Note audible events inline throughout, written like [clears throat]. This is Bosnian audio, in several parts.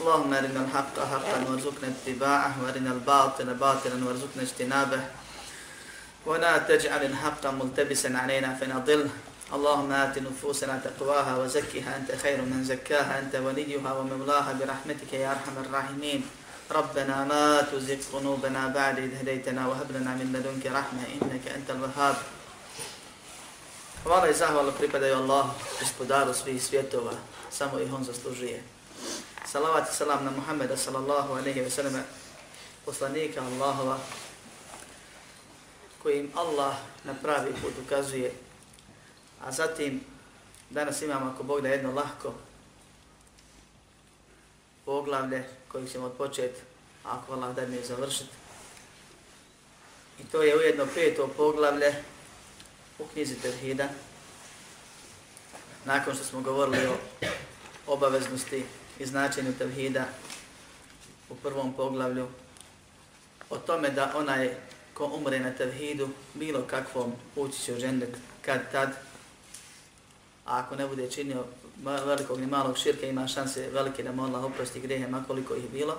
اللهم أرنا الحق حقا وارزقنا اتباعه وأرنا الباطل باطلا وارزقنا اجتنابه. ولا تجعل الحق ملتبسا علينا فنضل. اللهم آت نفوسنا تقواها وزكها. أنت خير من زكاها. أنت وليها ومولاها. برحمتك يا أرحم الراحمين. ربنا ما تزغ قلوبنا بعد إذ هديتنا وهب لنا من لدنك رحمة. إنك أنت الوهاب. Hvala i zahvala pripadaju Allah, gospodaru svih svjetova, samo ih on zaslužuje. Salavat i salam na Muhammeda sallallahu alaihi ve selleme, poslanika Allahova, kojim Allah na pravi put ukazuje. A zatim, danas imamo, ako Bog da jedno lahko, poglavlje kojeg ćemo odpočeti, ako Allah da mi je završiti. I to je ujedno peto poglavlje u knjizi Terhida, Nakon što smo govorili o obaveznosti i značenju tevhida u prvom poglavlju o tome da onaj ko umre na tevhidu bilo kakvom ući će u džendet kad tad a ako ne bude činio velikog ni malog širka ima šanse velike da mu Allah oprosti grehe makoliko ih bilo.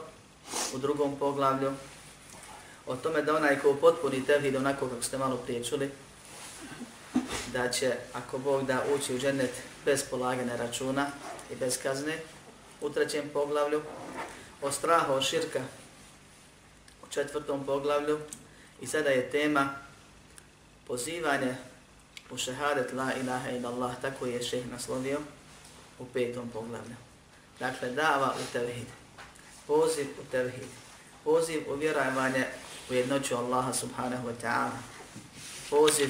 U drugom poglavlju o tome da onaj ko potpuni tevhid onako kako ste malo prije čuli da će ako Bog da ući u džennet bez polagane računa i bez kazne u trećem poglavlju, o strahu od širka u četvrtom poglavlju i sada je tema pozivanje u šehadet la ilaha ila Allah, tako je šeh naslovio u petom poglavlju. Dakle, dava u tevhid, poziv u tevhid, poziv u vjerovanje u jednoću Allaha subhanahu wa ta'ala, poziv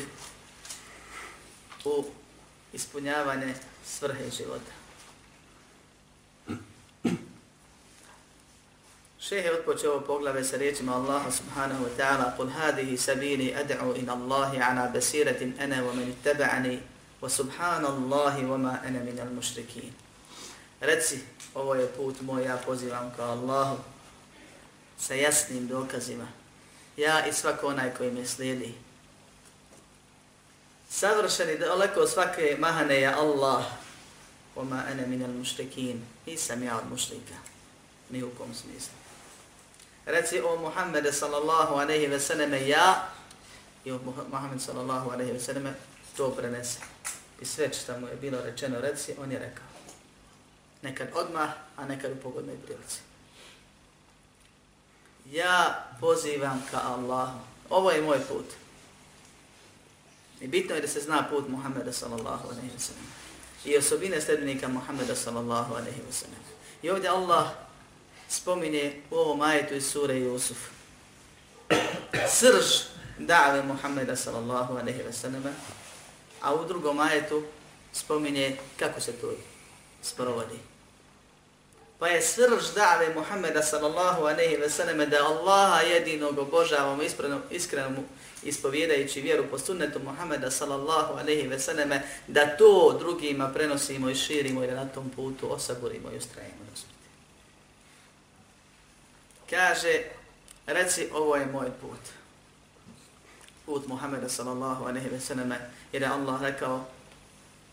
u ispunjavanje svrhe života. Šeh je odpočeo ovo poglave sa riječima Allaha subhanahu wa ta'ala قُلْ هَذِهِ سَبِينِ أَدْعُوا إِنَ اللَّهِ عَلَى بَسِيرَةٍ أَنَا وَمَنِ اتَّبَعَنِي وَسُبْحَانَ اللَّهِ وَمَا أَنَا مِنَ الْمُشْرِكِينَ Reci, ovo je put moj, ja pozivam ka Allahu sa jasnim dokazima. Ja i svak onaj koji me slijedi. Savršeni, daleko svake mahane je Allah. وَمَا أَنَا مِنَ الْمُشْرِكِينَ Nisam ja od mušrika. Ni u kom smislu reci o Muhammede sallallahu aleyhi ve selleme ja i o Muhammed sallallahu aleyhi ve selleme to prenese. I sve što mu je bilo rečeno reci, on je rekao. Nekad odmah, a nekad u pogodnoj prilici. Ja pozivam ka Allahu. Ovo je moj put. I bitno je da se zna put Muhammeda sallallahu aleyhi ve selleme. I osobine sledbenika Muhammeda sallallahu aleyhi ve selleme. I ovdje Allah spomine u ovom ajetu iz sure Jusuf. Srž da've Muhammeda sallallahu aleyhi ve sallam, a u drugom ajetu spomine kako se to sprovodi. Pa je srž da've Muhammeda sallallahu aleyhi ve sallam da Allaha jedinog obožavamo iskreno, iskreno mu ispovjedajući vjeru po sunnetu Muhammeda sallallahu aleyhi ve sellem da to drugima prenosimo i širimo i da na tom putu osaborimo i ustrajimo kaže, reci ovo je moj put. Put Muhammeda sallallahu alejhi ve selleme, jer je Allah rekao,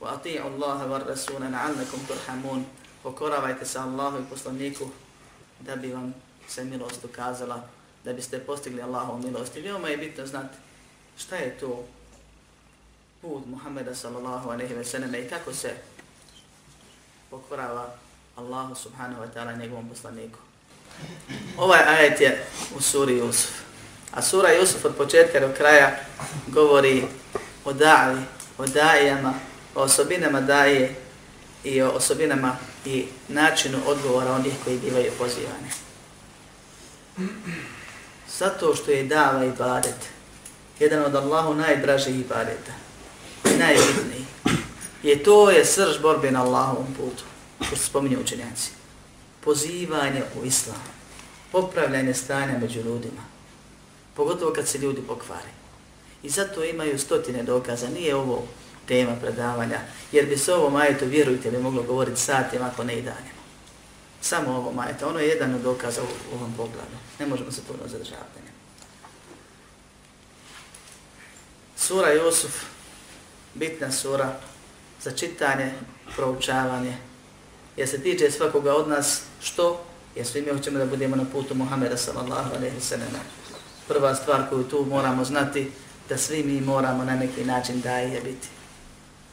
wa ati'u Allahe wa rasuna na'alnakum turhamun, pokoravajte se Allahu i poslaniku, da bi vam se milost ukazala, da biste postigli Allahovu milost. I veoma je bitno znati šta je to put Muhammeda sallallahu alejhi ve selleme i kako se pokorava Allahu subhanahu wa ta'ala njegovom poslaniku. Ovaj ajet je u suri Jusuf. A sura Jusuf od početka do kraja govori o da'i, o dajama, o osobinama daje i o osobinama i načinu odgovora onih koji bivaju pozivani. Zato što je dava i badet, jedan od Allahu najdražih ibadeta i najbitniji, je to je srž borbe na Allahovom putu, ko se spominje učenjaci pozivanje u islam. popravljanje stanja među ljudima. Pogotovo kad se ljudi pokvare. I zato imaju stotine dokaza. Nije ovo tema predavanja. Jer bi se ovo majeto, vjerujte, bi moglo govoriti satima ako ne i danima. Samo ovo majeto. Ono je jedan od dokaza u ovom pogledu. Ne možemo se puno zadržavati. Sura Jusuf, bitna sura za čitanje, proučavanje. Jer se tiče svakoga od nas što? Jer svi mi hoćemo da budemo na putu Muhammeda sallallahu alaihi sallam. Prva stvar koju tu moramo znati da svi mi moramo na neki način da je biti.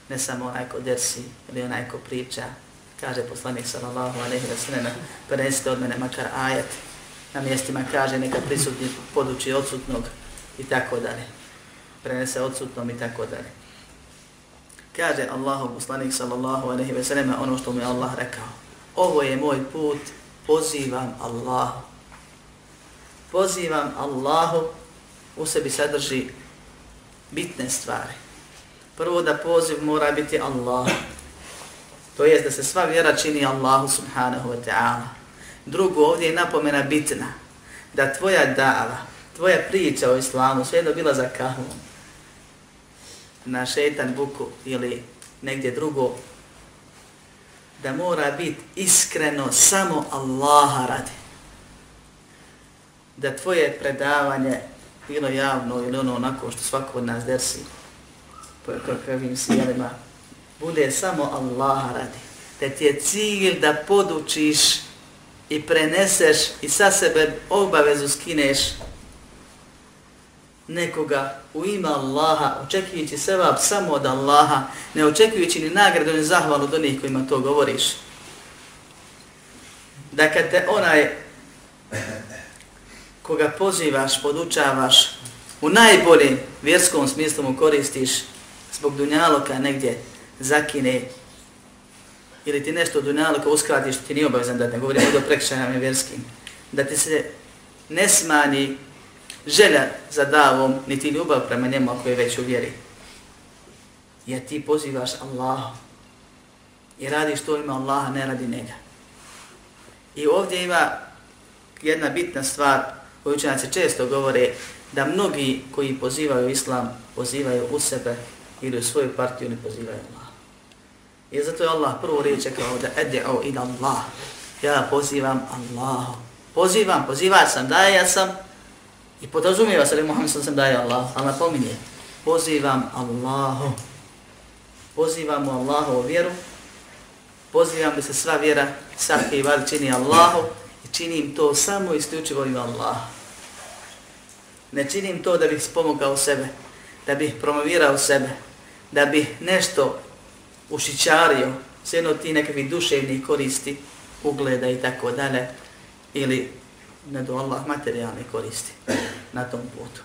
Ne samo onaj ko dersi ili onaj ko priča. Kaže poslanik sallallahu alaihi sallam, prenesite od mene makar ajat, Na mjestima kaže neka prisutni poduči odsutnog i tako dalje. Prenese odsutnom i tako dalje. Kaže Allahu poslanik sallallahu alaihi ve selleme ono što mu je Allah rekao. Ovo je moj put, pozivam Allahu. Pozivam Allahu u sebi sadrži bitne stvari. Prvo da poziv mora biti Allah. To jest da se sva vjera čini Allahu subhanahu wa ta'ala. Drugo, ovdje je napomena bitna. Da tvoja dava, tvoja priča o islamu, sve jedno bila za kahvom, na šetan buku ili negdje drugo, da mora biti iskreno samo Allaha radi. Da tvoje predavanje, bilo javno ili ono onako što svako od nas dersi, po kakvim sjelima, bude samo Allaha radi. Da ti je cilj da podučiš i preneseš i sa sebe obavezu skineš nekoga u ime Allaha, očekujući sevap samo od Allaha, ne očekujući ni nagradu ni zahvalu od onih kojima to govoriš. Da kad te onaj koga pozivaš, podučavaš, u najboljem vjerskom smislu mu koristiš zbog dunjaloka negdje zakine ili ti nešto od dunjaloka uskratiš, ti nije obavezan da ne govorim o prekšajama vjerskim, da ti se ne smani želja za davom, niti ljubav prema njemu ako je već u vjeri. Jer ti pozivaš Allah i radiš to ima Allaha, ne radi njega. I ovdje ima jedna bitna stvar koju učenjaci često govore da mnogi koji pozivaju islam pozivaju u sebe ili u svoju partiju ne pozivaju Allah. I zato je Allah prvo riječ kao da ede'u ila Allah. Ja pozivam Allah. Pozivam, pozivam sam, da ja sam, I podrazumijeva se da Muhammed sallam daje Allah, ali napominje, pozivam Allahu, pozivam u Allahu u vjeru, pozivam da se sva vjera, svake i vali čini Allahu i činim to samo isključivo ima Allah. Ne činim to da bih spomogao sebe, da bih promovirao sebe, da bih nešto ušićario, sve jedno ti nekakvi duševni koristi, ugleda i tako dalje, ili ne do Allah materijalne koristi na tom putu.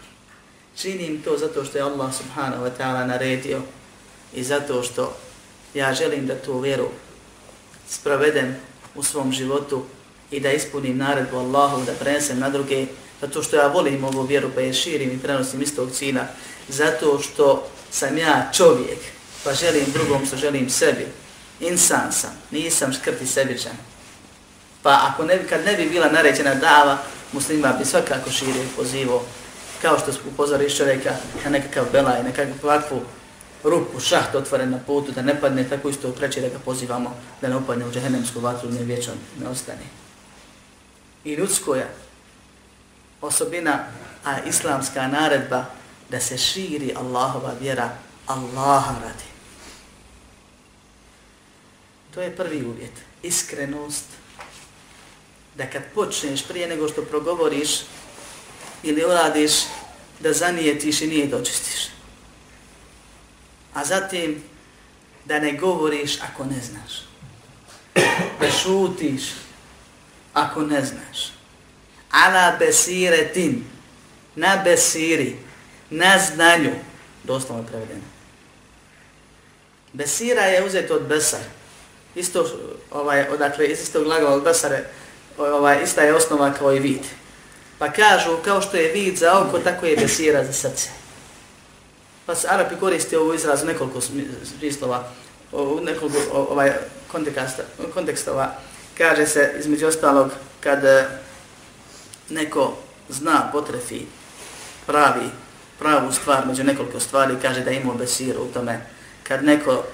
Činim to zato što je Allah subhanahu wa ta'ala naredio i zato što ja želim da tu vjeru sprovedem u svom životu i da ispunim naredbu Allahu, da prenesem na druge, zato što ja volim ovu vjeru pa je širim i prenosim istog cilja, zato što sam ja čovjek, pa želim drugom što želim sebi. Insan sam, nisam škrti sebičan. Pa ako ne, kad ne bi bila naređena dava, muslima bi svakako širio pozivo, kao što upozoriš čovjeka na nekakav belaj, nekakvu ovakvu rupu, šaht otvoren na putu, da ne padne tako isto preći da ga pozivamo da ne upadne u džehennemsku vatru, ne vječno ne ostane. I ljudskoja osobina, a islamska naredba da se širi Allahova vjera, Allaha radi. To je prvi uvjet. Iskrenost, da kad počneš prije nego što progovoriš ili uradiš, da zanijetiš i nije dočistiš. A zatim da ne govoriš ako ne znaš. Da šutiš ako ne znaš. Ala besire tin, na besiri, na znanju, doslovno je prevedeno. Besira je uzeto od besar. Isto, ovaj, odakle, iz istog glagola od besare, ovaj, ista je osnova kao i vid. Pa kažu, kao što je vid za oko, tako je besira za srce. Pa se Arapi koriste ovu izrazu nekoliko smislova, u nekoliko ovaj, konteksta, kontekstova. Kaže se, između ostalog, kad e, neko zna, potrefi pravi, pravu stvar među nekoliko stvari, kaže da ima besiru u tome. Kad neko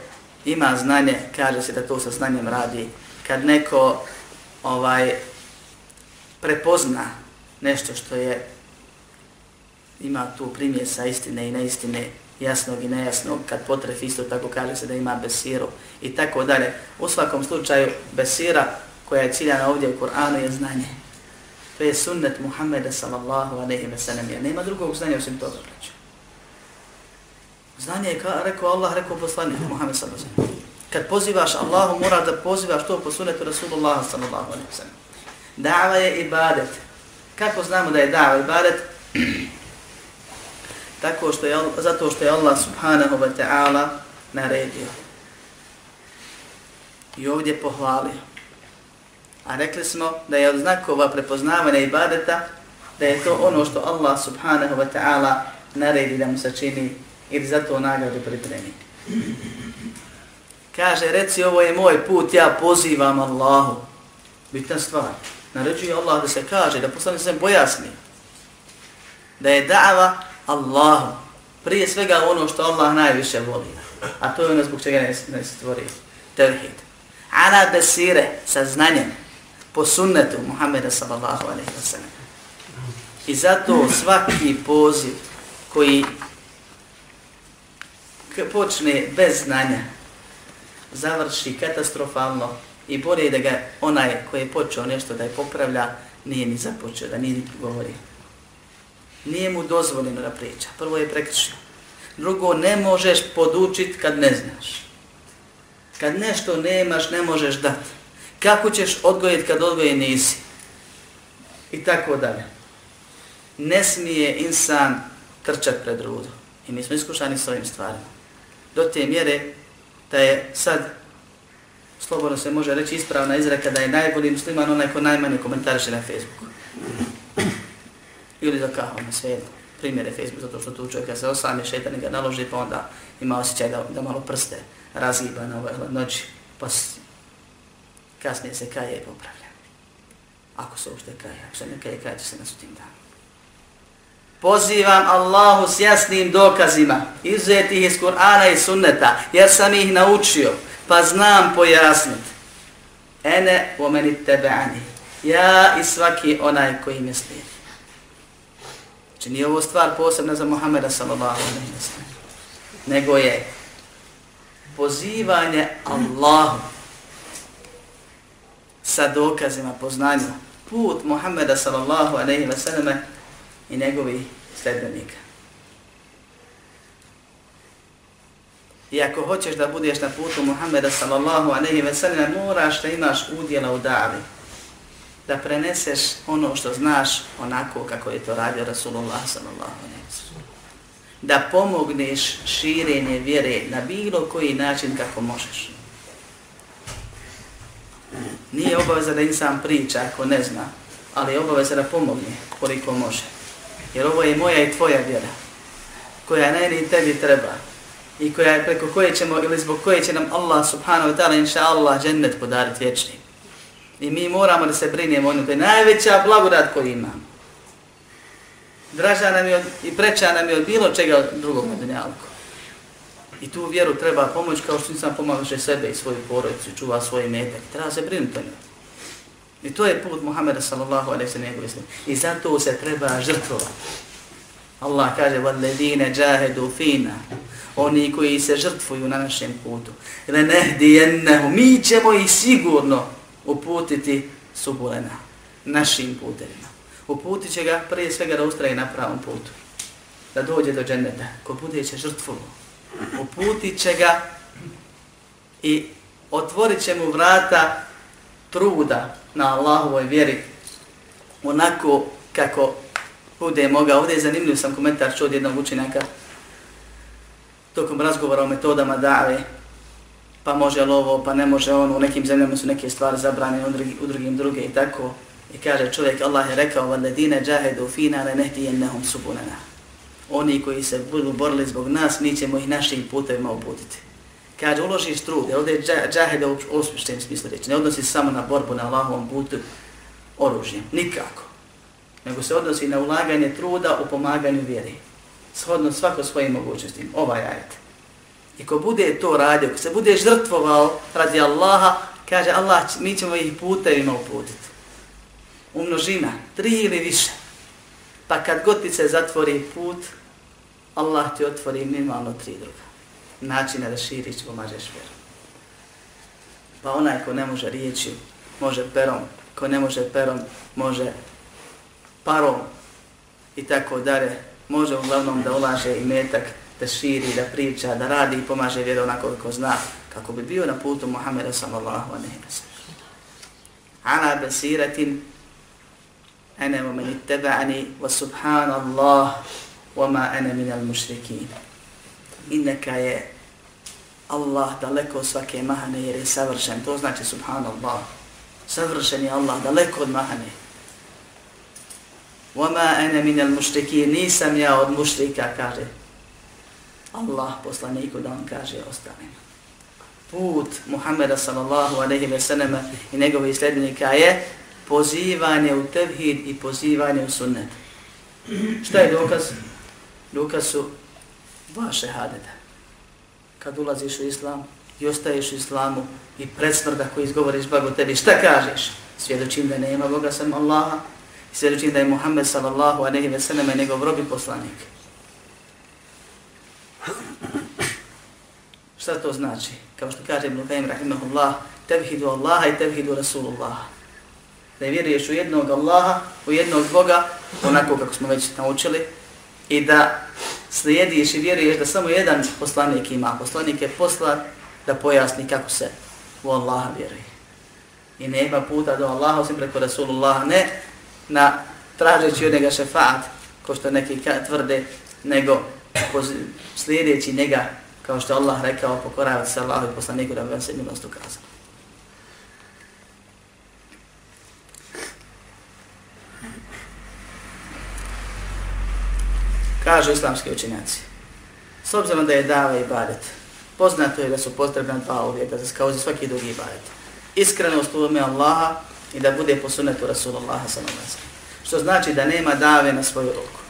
ima znanje, kaže se da to sa znanjem radi. Kad neko ovaj prepozna nešto što je ima tu primjesa istine i neistine, jasnog i nejasnog, kad potref isto tako kaže se da ima besiru i tako dalje. U svakom slučaju besira koja je ciljana ovdje u Kur'anu je znanje. To je sunnet Muhammeda sallallahu aleyhi ve sallam. Ja nema drugog znanja osim toga. Znanje je, kao rekao Allah, rekao poslanik Muhammed sallallahu aleyhi ve sallam. Kad pozivaš Allahu, mora da pozivaš to po sunnetu Rasulullah sallallahu aleyhi ve sallam. Dava je ibadet. Kako znamo da je dava ibadet? [clears throat] Tako što je, zato što je Allah subhanahu wa ta'ala naredio. I ovdje pohvalio. A rekli smo da je od znakova prepoznavanja ibadeta da je to ono što Allah subhanahu wa ta'ala naredi da mu se čini ili za to nagradu pripremi. Kaže, reci ovo je moj put, ja pozivam Allahu. Bitna stvar. Naređuje Allah da se kaže, da poslani se pojasni. Da je da'ava Allahu. Prije svega ono što Allah najviše voli. A to je ono zbog čega ne, ne stvori. Tevhid. Ana besire sa znanjem po sunnetu Muhammeda sallallahu alaihi wa sallam. I zato svaki poziv koji počne bez znanja završi katastrofalno i bolje da ga onaj koji je počeo nešto da je popravlja nije ni započeo, da nije ni govori. Nije mu dozvoljeno da priča. Prvo je prekršio. Drugo, ne možeš podučit kad ne znaš. Kad nešto nemaš, ne možeš dati. Kako ćeš odgojiti kad odgoje nisi? I tako dalje. Ne smije insan trčati pred rudu. I mi smo iskušani s ovim stvarima. Do te mjere da je sad, slobodno se može reći ispravna izreka da je najbolji musliman onaj ko najmanje komentariše na Facebooku. Ili za kahu, na svijetu. Primjer je Facebook, zato što tu čovjeka se osame šetan i ga naloži, pa onda ima osjećaj da, da malo prste razgiba na ovoj noći, pa kasnije se kaje i popravlja. Ako se uopšte kaje, ako se ne kaje, kaje će se na sutim danu. Pozivam Allahu s jasnim dokazima, izuzetih iz Kur'ana i sunneta, jer sam ih naučio, pa znam pojasniti. Ene o meni tebe'ani. Ja i svaki onaj koji me slijedi. Znači nije ovo stvar posebna za Muhammeda sallallahu alaihi wa sallam. Nego je pozivanje Allahu sa dokazima poznanjima. put Muhammeda sallallahu alejhi wa sallam i njegovi sledbenika. I ako hoćeš da budeš na putu Muhammeda sallallahu alejhi ve sellem, moraš da imaš udjela u davi. Da preneseš ono što znaš onako kako je to radio Rasulullah sallallahu alejhi ve sellem. Da pomogneš širenje vjere na bilo koji način kako možeš. Nije obaveza da insan priča ako ne zna, ali je obaveza da pomogne koliko može. Jer ovo je moja i tvoja vjera, koja ne tebi treba i koja preko koje ćemo ili zbog koje će nam Allah subhanahu wa ta'ala inša Allah džennet podariti vječni. I mi moramo da se brinemo ono, to je najveća blagodat koju imamo. Draža nam je od, i preča nam je od bilo čega drugog na dunjalku. I tu vjeru treba pomoć kao što sam pomagaše sebe i svoju porodicu, čuva svoje metak. Treba se brinuti o njoj. I to je put Muhammeda sallallahu alaihi sallam njegove sallam. I zato se treba žrtvovati. Allah kaže, وَالَّذِينَ جَاهَدُوا فِينَا oni koji se žrtvuju na našem putu. Ne nehdi jennehu, mi ćemo ih sigurno uputiti subulena, našim putevima. Uputit će ga prije svega da ustraje na pravom putu, da dođe do dženneta, ko bude će žrtvovo. Uputit će ga i otvorit će mu vrata truda na Allahovoj vjeri, onako kako bude mogao. Ovdje je zanimljiv sam komentar čuo od jednog učenjaka, tokom razgovora o metodama dave, pa može li ovo, pa ne može ono, u nekim zemljama su neke stvari zabranjene, u, drugim, u drugim druge i tako. I kaže čovjek, Allah je rekao, وَلَدِينَ جَهَدُوا فِينَا لَنَهْدِيَنَّهُمْ سُبُنَنَا Oni koji se budu borili zbog nas, mi ćemo ih našim putevima obuditi. Kaže, uložiš trud, jer ovdje je džahed u osmišćen smislu reći. Ne odnosi samo na borbu na Allahovom putu oružjem, nikako. Nego se odnosi na ulaganje truda u pomaganju vjeri. Shodno svako svojim mogućnostima. Ovaj ajet. I ko bude to radio, ko se bude žrtvovao radi Allaha, kaže Allah, mi ćemo ih putevima uputiti. U množina, tri ili više. Pa kad god ti se zatvori put, Allah ti otvori minimalno tri druga. Načina da širiš, pomažeš vjeru. Pa onaj ko ne može riječi, može perom. Ko ne može perom, može parom i tako dalje. Može uglavnom da ulaže i metak, da širi, da priča, da radi i pomaže vjeru onako kako zna, kako bi bio na putu Muhammeda sallallahu alaihi wa sallam. Ala basiratin ene wa meni teba'ani wa subhanallah wa ma ene min al mušrikin. Inneka je Allah daleko od svake mahane jer je savršen. To znači subhanallah. Savršen je Allah daleko od mahane. وَمَا أَنَا مِنَ الْمُشْرِكِينَ Nisam ja od mušrika, kaže Allah poslaniku da on kaže ostalim. Put Muhammeda sallallahu alaihi ve selleme i njegove sljedbenika je pozivanje u tevhid i pozivanje u sunnet. Šta je dokaz? Dokaz su dva šehadeta. Kad ulaziš u islam i ostaješ u islamu i predsmrda koji izgovoriš Bogu tebi, šta kažeš? Svjedočim da nema Boga sam Allaha i svjedočim da je Muhammed sallallahu aleyhi ve selleme njegov robi poslanik. Šta to znači? Kao što kaže Ibn Qayyim rahimahullah, tevhidu Allaha i tevhidu Rasulullah. Da vjeruješ u jednog Allaha, u jednog Boga, onako kako smo već naučili, i da slijediš i vjeruješ da samo jedan poslanik ima. Poslanik je poslat da pojasni kako se u Allaha vjeruje. I nema puta do Allaha osim preko Rasulullah, ne na tražeći od njega šefaat, ko što neki tvrde, nego slijedeći njega, kao što Allah rekao, pokoravati se Allahu i poslaniku da bi vam se milost ukazala. Kažu islamski učenjaci. S obzirom da je dava i badet, poznato je da su potrebna dva uvjeta za kao za svaki drugi badet. Iskrenost u ime Allaha i da bude po sunetu Rasulullah sallallahu Što znači da nema dave na svoju ruku.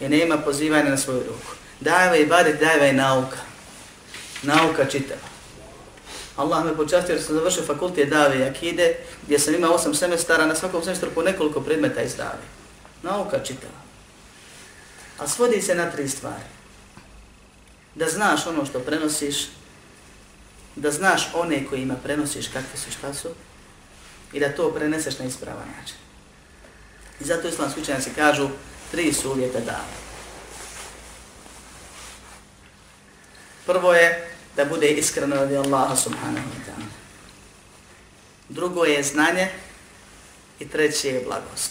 I nema pozivanja na svoju ruku. Dava i badet, dava i nauka. Nauka čitava. Allah me počastio jer sam završio fakultet dave i akide, gdje sam imao osam semestara, na svakom semestru po nekoliko predmeta iz dave. Nauka čitava. A svodi se na tri stvari. Da znaš ono što prenosiš, da znaš one kojima prenosiš kakve su šta su i da to preneseš na ispravan način. I zato islamski učenjaci kažu tri su uvjeta da. Prvo je da bude iskreno radi Allaha subhanahu wa ta'ala. Drugo je znanje i treće je blagost.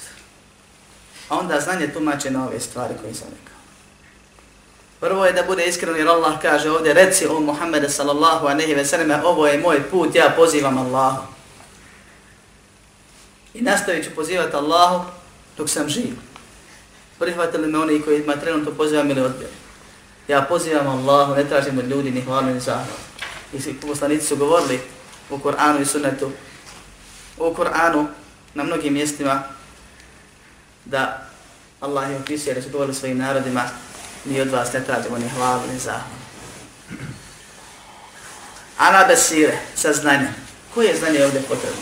A onda znanje tumače na ove stvari koje sam rekao. Prvo je da bude iskreno jer Allah kaže ovdje, reci o Muhammede sallallahu anehi ve sallam, ovo je moj put, ja pozivam Allahu. I nastavit ću pozivati Allahu dok sam živ. Prihvatili me oni koji ima trenutno pozivam ili odbijali. Ja pozivam Allahu, ne tražim od ljudi ni hvalu ni zahvalu. I poslanici su govorili u Koranu i Sunnetu, u Koranu na mnogim mjestima da Allah je opisio da su govorili svojim narodima mi od vas ne tražimo ni hvalu ni zahvalu. Ana besire, sa znanjem. Koje je znanje ovdje potrebno?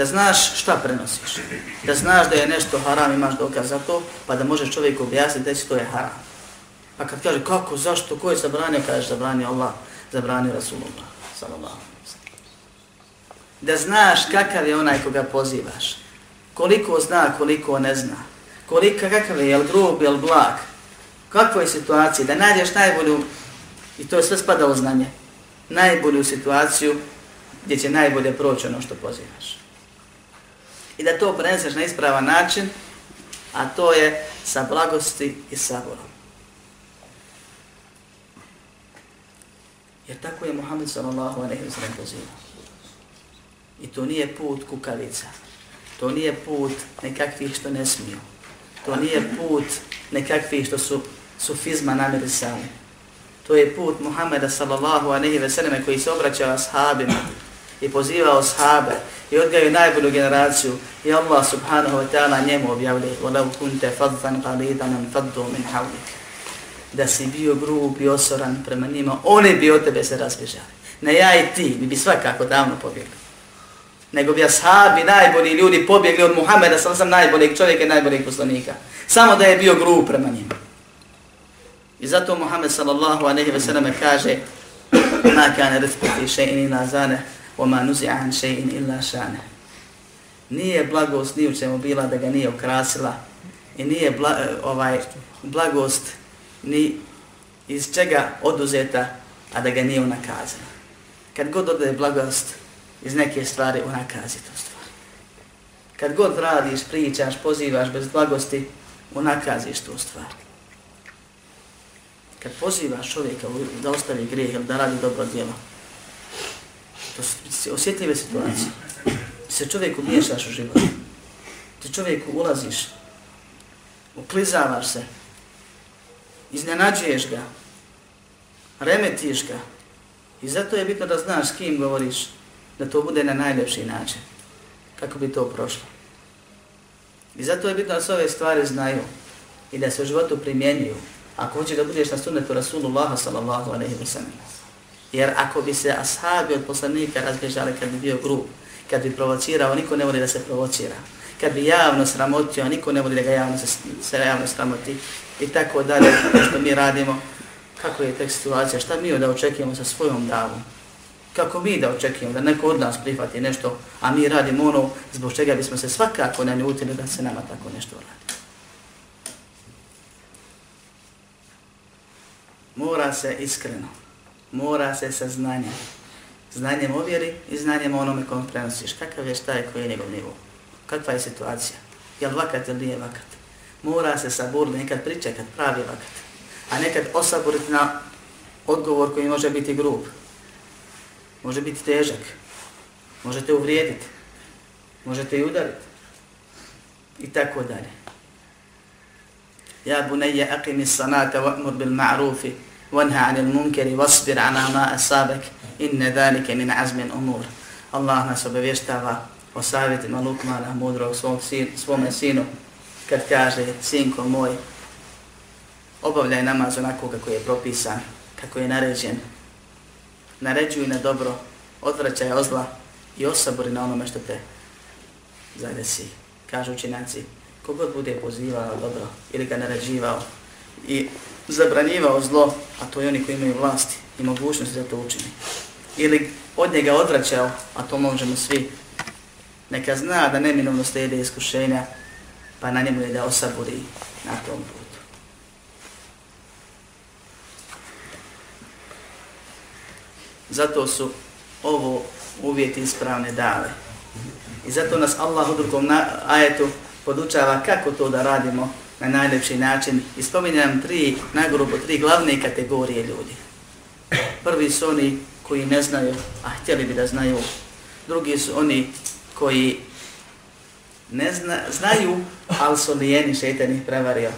Da znaš šta prenosiš. Da znaš da je nešto haram, imaš dokaz za to, pa da možeš čovjeku objasniti da to je haram. Pa kad kaže kako, zašto, ko je zabranio, kaže zabranio Allah, zabranio Rasulullah, sallallahu Da znaš kakav je onaj koga pozivaš, koliko zna, koliko ne zna, kolika, kakav je, jel grub, jel blag, kakvoj situaciji, da nađeš najbolju, i to sve spada u znanje, najbolju situaciju gdje će najbolje proći ono što pozivaš. I da to preneseš na ispravan način, a to je sa blagosti i saborom. Jer tako je Muhammed sallallahu alejhi ve sellem pozivao. I to nije put kukavica. To nije put nekakvih što ne smiju. To nije put nekakvih što su sufizma namirisali. To je put Muhammeda sallallahu alejhi ve selleme koji se obraćao ashabima i pozivao sahabe i odgaju najbolju generaciju i Allah subhanahu wa ta'ala njemu objavili وَلَوْ كُنْتَ فَضْفًا قَلِيدًا فَضُّوا مِنْ حَوْلِكَ da si bio grub i osoran prema njima, oni bi od tebe se razbježali. Ne ja i ti, mi bi svakako davno pobjegli. Nego bi ashabi, najbolji ljudi, pobjegli od Muhameda, sam sam najboljeg čovjeka i najboljeg poslanika. Samo da je bio grub prema njima. I zato Muhammed sallallahu aleyhi ve selleme kaže Ma kane rizku fi še'in ila zane, wa ma nuzi'an še'in illa šane. Nije blagost ni u čemu bila da ga nije ukrasila i nije bla, ovaj blagost ni iz čega oduzeta, a da ga nije unakazana. Kad god ode blagost iz neke stvari, unakazi tu stvar. Kad god radiš, pričaš, pozivaš bez blagosti, unakaziš tu stvar. Kad pozivaš čovjeka da ostavi grijeh ili da radi dobro djelo, to su osjetljive situacije. Ti se čovjeku miješaš u život. Ti čovjeku ulaziš, uklizavaš se, iznenađuješ ga, remetiš ga. I zato je bitno da znaš s kim govoriš, da to bude na najljepši način, kako bi to prošlo. I zato je bitno da se ove stvari znaju i da se u životu primjenjuju. Ako hoće da budeš na sunnetu Rasulullaha sallallahu alaihi wa sallam. Jer ako bi se ashabi od poslanika razbježali kad bi bio grub, kad bi provocirao, niko ne voli da se provocira. Kad bi javno sramotio, niko ne voli da ga javno se, se javno sramoti. I tako dalje, ono što mi radimo, kako je tek situacija, šta mi da očekujemo sa svojom davom. Kako mi da očekujemo da neko od nas prihvati nešto, a mi radimo ono zbog čega bismo se svakako naljutili da se nama tako nešto radi. Mora se iskreno, mora se sa znanjem. Znanjem ovjeri i znanjem onome kom prenosiš. Kakav je šta je koji je njegov nivo? Kakva je situacija? Je li vakat ili nije vakat? Mora se saburiti, nekad pričekat, pravi vakat. A nekad osaburiti na odgovor koji može biti grub. Može biti težak. Možete uvrijediti. Možete i udariti. I tako dalje. Ja bunayya aqimi s-salata wa'mur bil ma'rufi وانهى عن المنكر واصبر على ma asabak إن ذلك min عزم الأمور. Allah nas obavještava o savjetima Lukmana, mudrog svom sin, svome sinu, kad kaže, sinko moj, obavljaj namaz onako kako je propisan, kako je naređen. Naređuj na dobro, odvraćaj ozla i osabori na onome što te zadesi, kažu učinjaci kogod bude pozivao dobro ili ga naređivao i zabranjivao zlo, a to je oni koji imaju vlasti i mogućnost da to učini, ili od njega odvraćao, a to možemo svi, neka zna da neminovno slijede iskušenja, pa na njemu je da osaburi na tom putu. Zato su ovo uvjeti ispravne dale. I zato nas Allah u drugom ajetu podučava kako to da radimo na najlepši način i spominje nam tri, nagrubo tri glavne kategorije ljudi. Prvi su oni koji ne znaju, a htjeli bi da znaju. Drugi su oni koji ne zna, znaju, ali su lijeni, šeitan ih prevario.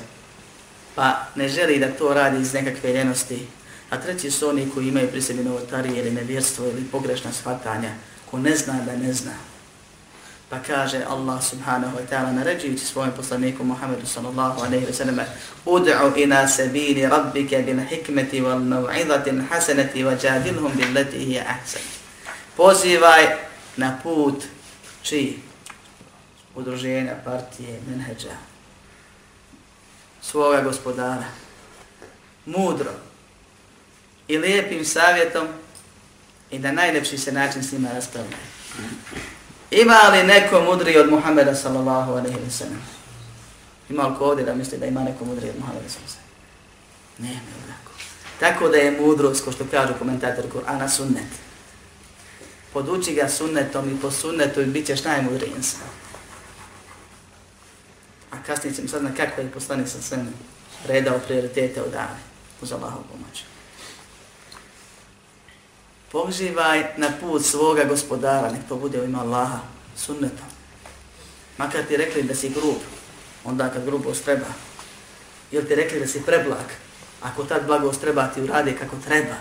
Pa ne želi da to radi iz nekakve ljenosti. A treći su oni koji imaju pri sebi novotarije ili nevjerstvo ili pogrešna shvatanja, ko ne zna da ne zna. Pa kaže Allah subhanahu wa ta'ala naređujući svojom poslaniku Muhammedu sallallahu alaihi wa sallam Ud'u ina sabili rabbike bil hikmeti wal nav'izatin hasanati wa jadilhum bil leti hiya ahsan. Pozivaj na put čiji? Udruženja, partije, menheđa. Svoga gospodara. Mudro. I lijepim savjetom i da najlepši se način s njima raspravljaju. Ima li neko mudri od Muhammeda sallallahu alaihi wa sallam? Ima li ko ovdje da misli da ima neko mudri od Muhammeda sallallahu alaihi wa sallam? Nema tako. Tako da je mudrost, ko što kažu komentator Kur'ana, sunnet. Poduči ga sunnetom i po sunnetu i bit ćeš najmudriji insan. A kasnije ćemo saznat kako je poslanik sa svem redao prioritete u dane. Uz Allahovu pomoć pozivaj na put svoga gospodara, nek to bude u ima Allaha, sunnetom. Makar ti rekli da si grub, onda kad grubost treba. Ili ti rekli da si preblag, ako tad blagost treba ti urade kako treba,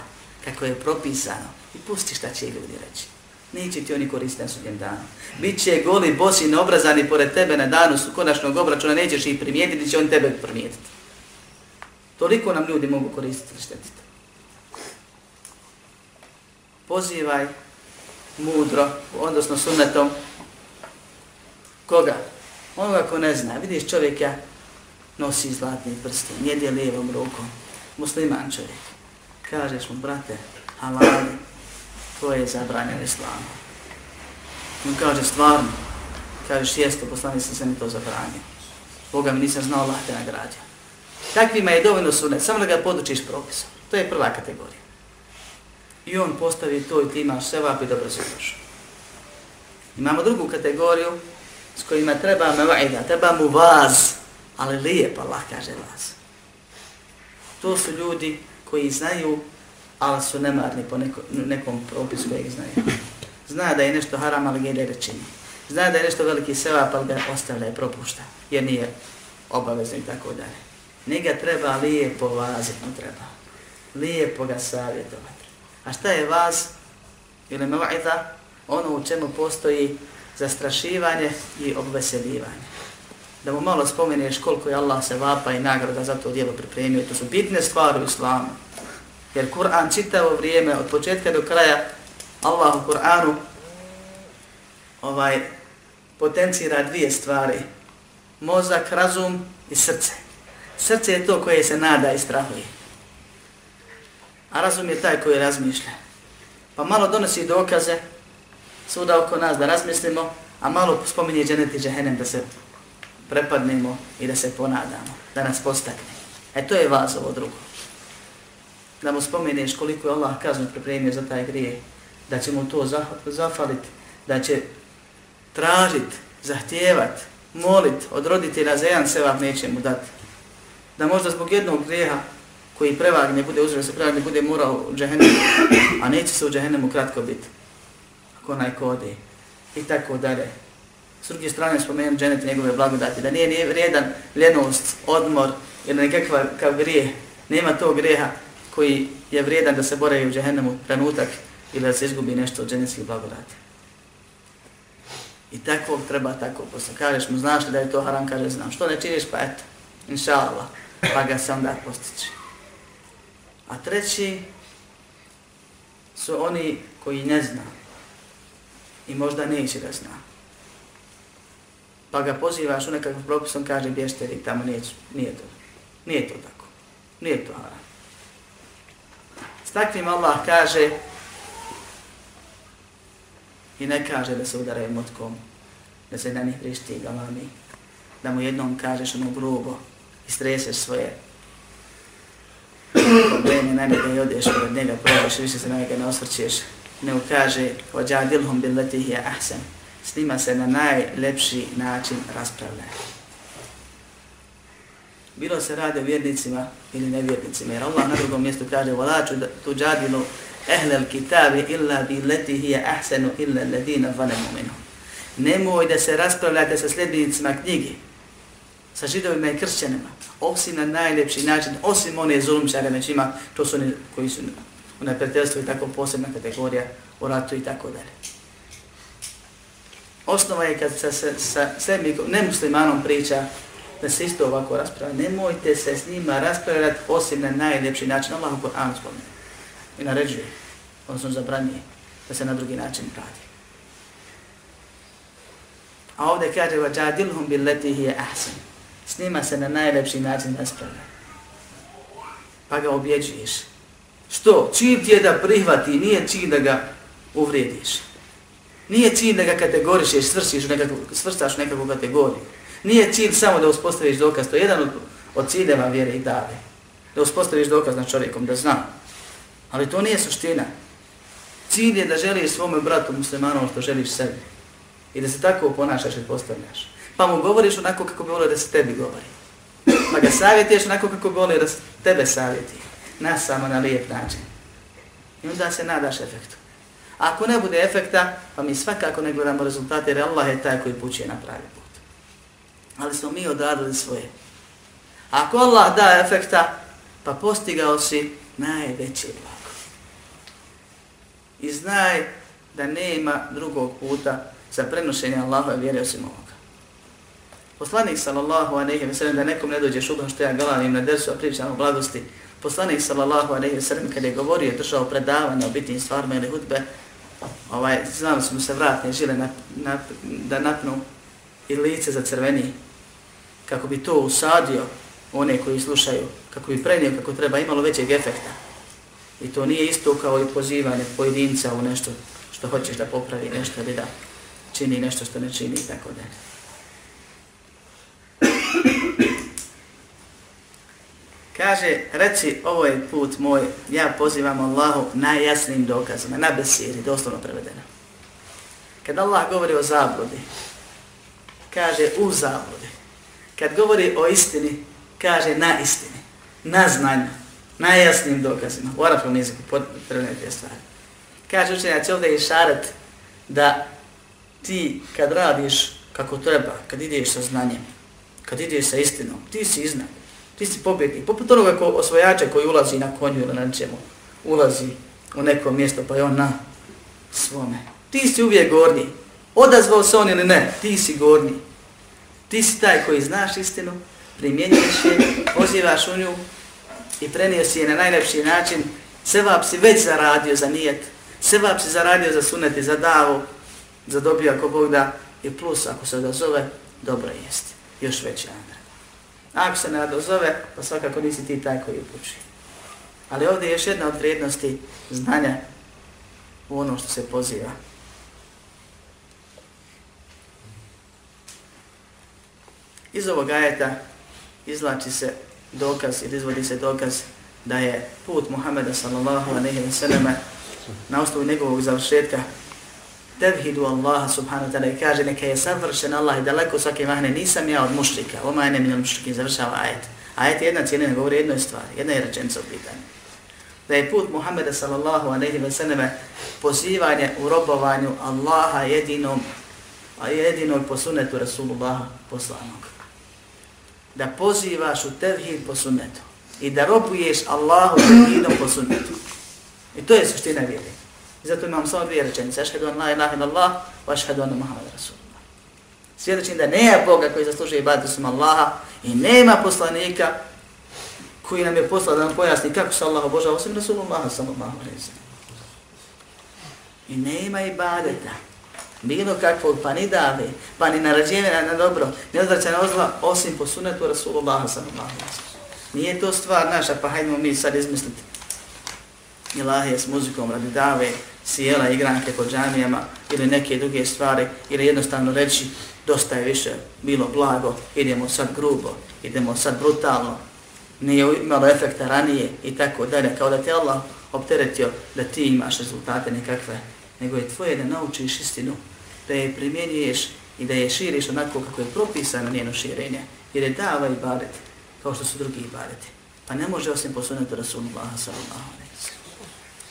kako je propisano, i pusti šta će ljudi reći. neće ti oni koristiti na sudjem danu. Biće goli, bosi, neobrazani pored tebe na danu su konačnog obračuna, nećeš ih primijetiti, će on tebe primijetiti. Toliko nam ljudi mogu koristiti ili štetiti. Pozivaj mudro, odnosno sunnetom, koga? Onoga ko ne zna. Vidiš čovjeka, nosi zlatni prsten, jede lijevom rukom, musliman čovjek. Kažeš mu, brate, halal, to je zabranjeno islamu. On kaže, stvarno, kažeš, jeste, poslani sam se mi to zabranio. Boga mi nisam znao, Allah te nagrađa. Takvima je dovoljno sunet, samo da ga podučiš propisom. To je prva kategorija. I on postavi to i ti imaš sevap i dobro se došao. Imamo drugu kategoriju s kojima treba me vajda, treba mu vaz, ali lijep Allah kaže vaz. To su ljudi koji znaju, ali su nemarni po neko, nekom propisu kojeg znaju. Zna da je nešto haram, ali ga ide rečini. Zna da je nešto veliki sevap, ali ga ostavlja i propušta, jer nije obavezno i tako dalje. Njega treba lijepo vaziti, mu treba. Lijepo ga savjetovati. A šta je vaz ili meva'ida? Ono u čemu postoji zastrašivanje i obveseljivanje. Da mu malo spomeneš koliko je Allah se vapa i nagrada za to djelo pripremio. To su bitne stvari u islamu. Jer Kur'an čitavo vrijeme, od početka do kraja, Allah u Kur'anu ovaj, potencira dvije stvari. Mozak, razum i srce. Srce je to koje se nada i strahuje. A razum je taj koji razmišlja. Pa malo donosi dokaze svuda oko nas da razmislimo, a malo spominje dženet i džehenem da se prepadnemo i da se ponadamo, da nas postakne. E to je vas ovo drugo. Da mu spomeneš koliko je Allah kaznu pripremio za taj grije, da će mu to zafaliti, da će tražit, zahtijevat, molit od roditelja za jedan sevap neće mu dati. Da možda zbog jednog grijeha koji prevagne, bude uzre se prevagne, bude morao u džehennemu, a neće se u džehennemu kratko biti. Ako onaj kode. I tako dalje. S druge strane spomenem dženet njegove blagodati, da nije, nije vrijedan ljenost, odmor ili nekakva kao grije. Nema tog greha koji je vrijedan da se boravi u džehennemu trenutak ili da se izgubi nešto od dženetskih blagodati. I tako treba tako posle. Kažeš mu, znaš li da je to haram? Kaže, znam. Što ne činiš? Pa eto, inša Allah. Pa ga se onda postići. A treći su oni koji ne zna i možda neće da zna. Pa ga pozivaš u nekakvom propisom, kaže bješte vi tamo, nije, nije to. Nije to tako. Nije to haram. S takvim Allah kaže i ne kaže da se udaraju motkom, da se na njih prišti galami, da mu jednom kažeš ono grubo i streseš svoje problemi na njega i odeš od njega, probaš više se na njega ne osvrćeš, ne ukaže ođadilhum bil letih je ahsen. S njima se na najlepši način raspravlja. Bilo se radi o vjernicima ili nevjernicima, jer Allah na drugom mjestu kaže وَلَا تُجَادِلُ أَهْلَ الْكِتَابِ إِلَّا بِلَّتِهِ هِيَ أَحْسَنُ إِلَّا الَّذِينَ ظَلَمُ مِنْهُ Nemoj da se raspravljate sa sljedbenicima knjige, sa židovima i kršćanima, osim na najljepši način, osim one zulumčare među ima, to su oni koji su u neprijateljstvu i tako posebna kategorija u ratu i tako dalje. Osnova je kad se sa, sa sebi nemuslimanom priča da se isto ovako raspravlja. Nemojte se s njima raspravljati osim na najljepši način. Allah u Koranu spomenu. I naređuje, odnosno zabranije, da se na drugi način radi. A ovdje kaže وَجَادِلْهُمْ بِلَّتِهِ je ahsan. S njima se na najlepši način raspravlja. Pa ga objeđuješ. Što? Čim ti je da prihvati, nije čim da ga uvrijediš. Nije cilj da ga kategorišeš, svršiš, nekako, svrstaš u nekakvu kategoriju. Nije cilj samo da uspostaviš dokaz, to je jedan od, od ciljeva vjere i dave. Da uspostaviš dokaz na čovjekom, da zna. Ali to nije suština. Cilj je da želiš svome bratu muslimanom što želiš sebi. I da se tako ponašaš i postavljaš. Pa mu govoriš onako kako bi volio da se tebi govori. Pa ga savjetuješ onako kako bi volio da se tebe savjeti. Na samo na lijep način. I onda se nadaš efektu. Ako ne bude efekta, pa mi svakako ne gledamo rezultate, jer Allah je taj koji puće na pravi put. Ali smo mi odradili svoje. Ako Allah da efekta, pa postigao si najveće blago. I znaj da nema drugog puta za prenošenje Allahove vjere osim ovoga. Poslanik sallallahu alejhi ve sellem da nekom ne dođe šubha što ja galanim na dersu, a pričam o blagosti. Poslanik sallallahu alejhi ve sellem kada je govorio, držao predavanje o bitnim stvarima ili hudbe, ovaj, znam smo se vratne žile na, na, da napnu i lice za crveni, kako bi to usadio one koji slušaju, kako bi prenio kako treba, imalo većeg efekta. I to nije isto kao i pozivanje pojedinca u nešto što hoćeš da popravi nešto ili da čini nešto što ne čini i tako dalje. Kaže, reci, ovo je put moj, ja pozivam Allahu najjasnijim dokazima, na besiri, doslovno prevedeno. Kad Allah govori o zabludi, kaže u zabludi. Kad govori o istini, kaže na istini, na znanju, najjasnim dokazima. U arabskom jeziku potrebne te stvari. Kaže učenjac ovdje je šaret da ti kad radiš kako treba, kad ideš sa znanjem, kad ideš sa istinom, ti si iznad, ti si pobjednik. Poput onoga ko, osvojača koji ulazi na konju ili na čemu, ulazi u neko mjesto pa je on na svome. Ti si uvijek gornji. Odazvao se on ili ne, ti si gornji. Ti si taj koji znaš istinu, primjenjuješ je, pozivaš u nju i prenio si je na najlepši način. Sevap si već zaradio za nijet, sevap si zaradio za sunet i za davu, za dobio ako Bog da, i plus ako se odazove, dobro jest. Još veći nagrad. Ako se ne odozove, pa svakako nisi ti taj koji upuči. Ali ovdje je još jedna od vrijednosti znanja u ono što se poziva. Iz ovog ajeta izlači se dokaz ili izvodi se dokaz da je put Muhameda sallallahu alaihi wa sallam na osnovu njegovog završetka tevhidu Allaha subhanahu wa ta'ala i kaže neka je savršen Allah i daleko svake mahne nisam ja od mušrika, oma ene minal minul mušrikin, završava ajet. Ajet je jedna cijelina, govori jednoj stvari, jedna je rečenica u pitanju. Da je put Muhammeda sallallahu alaihi wa sallam pozivanje u robovanju Allaha jedinom, a jedinoj po sunetu Rasulullaha poslanog. Da pozivaš u tevhid po sunetu i da robuješ Allahu tevhidom po sunetu. I to je suština vjeri. I zato imam samo dvije rečenice. Ašhedu an la ilaha ila Allah, wa ašhedu anna Muhammad Rasulullah. Svjedočim da nema Boga koji zaslužuje ibadu sam Allaha i nema poslanika koji nam je poslao da nam pojasni kako se Allah obožava osim Rasulullah sallallahu alaihi sallam. I nema ibadeta, bilo kakvog, pa ni dave, pa ni narađevena na dobro, ne odvraća na ozla, osim po sunetu Rasulullah sallallahu alaihi sallam. Nije to stvar naša, pa hajdemo mi sad izmisliti Ilahe s muzikom radi dave, sjela igranke po džamijama ili neke druge stvari ili jednostavno reći dosta je više bilo blago, idemo sad grubo, idemo sad brutalno, nije imalo efekta ranije i tako dalje, kao da te Allah opteretio da ti imaš rezultate nekakve, nego je tvoje da naučiš istinu, da je primjenjuješ i da je širiš onako kako je propisano njeno širenje, jer je dava i badet, kao što su drugi ibadeti. Pa ne može osim posunuti Rasulullah sallallahu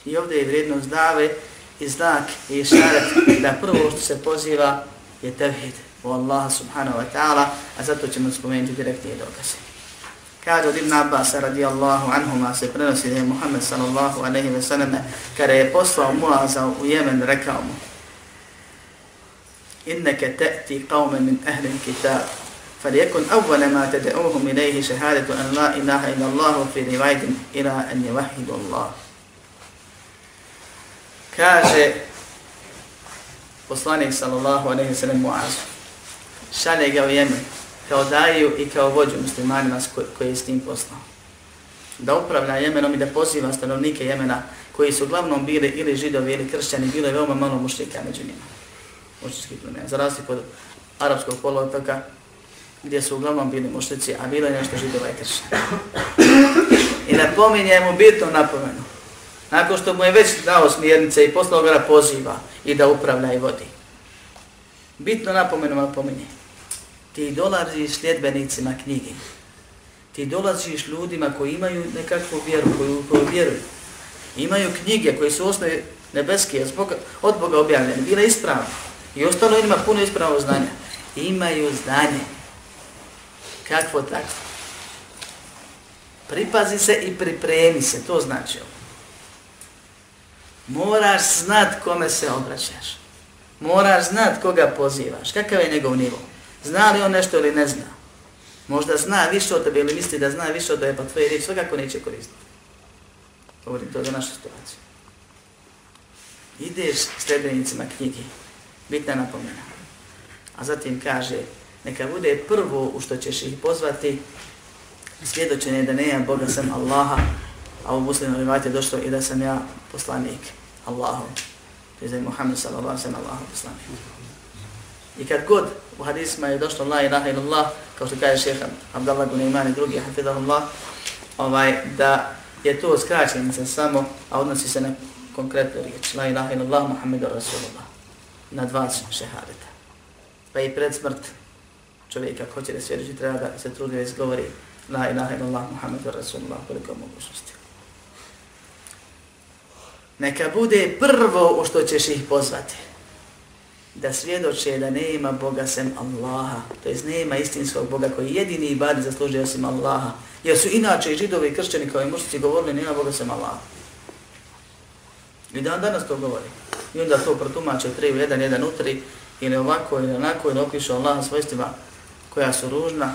I ovdje je vrijednost dave i znak i šaret da prvo što se poziva je tevhid u Allah subhanahu wa ta'ala, a zato ćemo spomenuti direktnije dokaze. Kaže od Ibn Abbas radijallahu anhuma se prenosi da je Muhammed sallallahu aleyhi ve sallam kada je poslao Muaza u Jemen rekao mu Inneke te'ti qawme min ahli kitab فليكن أول ما تدعوهم إليه شهادة أن لا إله إلا الله في رواية إلى أن يوحدوا الله kaže poslanik sallallahu alejhi ve sellem Muazu šalje ga u Jemen kao daju i kao vođu muslimanima koji je s tim poslao. Da upravlja Jemenom i da poziva stanovnike Jemena koji su uglavnom bili ili židovi ili kršćani, bilo je veoma malo mušlika među njima. Mušlički plemena. Za razliku od arapskog polotoka gdje su uglavnom bili mušlici, a bilo je nešto židova i kršćani. I napominje mu bitnu napomenu nakon što mu je već dao smjernice i poslao ga poziva i da upravlja i vodi. Bitno napomenu napominje. Ti dolaziš sljedbenicima knjige. Ti dolaziš ljudima koji imaju nekakvu vjeru, koju, koju vjeruju. Imaju knjige koje su osnovi nebeske, od Boga objavljene, bile ispravna. I ostalo ima puno ispravno znanja. Imaju znanje. Kakvo tako? Pripazi se i pripremi se, to znači ovo Moraš znat kome se obraćaš. Moraš znat koga pozivaš. Kakav je njegov nivo? Zna li on nešto ili ne zna? Možda zna više od tebe ili misli da zna više od tebe, pa tvoje riječi svakako neće koristiti. Govorim to za našu situaciju. Ideš s trebenicima knjigi, bitna napomena. A zatim kaže, neka bude prvo u što ćeš ih pozvati svjedočenje da nema Boga sam Allaha, a u muslimu rivajte je došlo i da sam ja poslanik Allahom. To je da je Muhammed sallallahu sallam Allahom poslanik. I kad god u hadisma je došlo la ilaha illallah, kao što kaže šeha Abdallah Gunayman i drugi, hafidahullah, ovaj, da je to skraćenica samo, a odnosi se na konkretnu riječ. La ilaha illallah, Muhammedu Rasulullah. Na dva šehadeta. Pa i pred smrt čovjeka ko će da svjedoči, treba da se trudi da izgovori La ilaha illallah, Muhammedu Rasulullah, koliko mogućnosti. Neka bude prvo u što ćeš ih pozvati da svjedoče da nema Boga sem Allaha, to jest nema istinskog Boga koji jedini i badi zasluži osim Allaha. Jer su inače i židovi i kršćani kao i mušnici govorili nema Boga sem Allaha. I dan danas to govori. I onda to protumače tri u jedan, jedan u tri, ili ovako ili onako, ili opišu Allaha svojstvima koja su ružna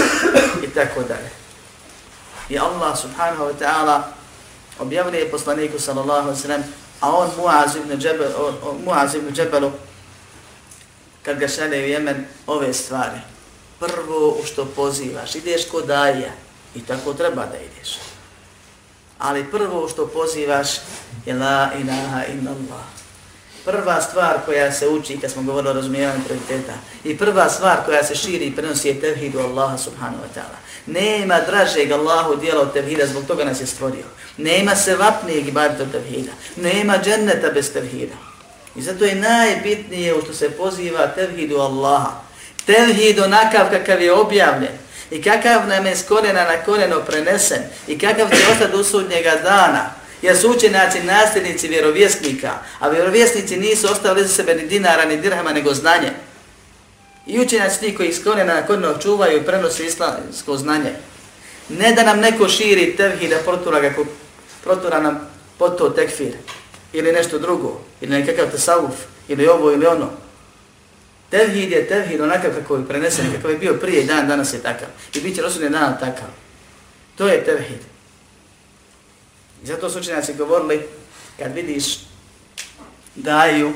[coughs] i tako dalje. I Allah subhanahu wa ta'ala objavljuje poslaniku sallallahu alaihi sallam, a on Muaz ibn Džebel, Muaz ibn Džebelu, kad ga šalje u Jemen, ove stvari. Prvo u što pozivaš, ideš ko daje i tako treba da ideš. Ali prvo u što pozivaš je la ilaha inna Prva stvar koja se uči kad smo govorili o razumijevanju prioriteta i prva stvar koja se širi i prenosi je tevhidu Allaha subhanahu wa ta'ala. Nema dražeg Allahu dijela od tevhida, zbog toga nas je stvorio. Nema se vapnijeg ibadita od tevhida. Nema dženneta bez tevhida. I zato je najbitnije u što se poziva tevhidu Allaha. Tevhid onakav kakav je objavljen i kakav nam je s korena na koreno prenesen i kakav će ostati do sudnjega dana. Jer su učenjaci nasljednici vjerovjesnika, a vjerovjesnici nisu ostavili za sebe ni dinara ni dirhama nego znanje. I učenjaci ti koji s korena na koreno čuvaju i prenose islamsko znanje. Ne da nam neko širi tevhid da protura, ga, protura nam poto tekfir ili nešto drugo, ili nekakav tasavuf, ili ovo ili ono. Tevhid je tevhid onakav kako je prenesen, kakav je bio prije dan, danas je takav. I bit će rosunje dan takav. To je tevhid. I zato su učenjaci govorili, kad vidiš daju,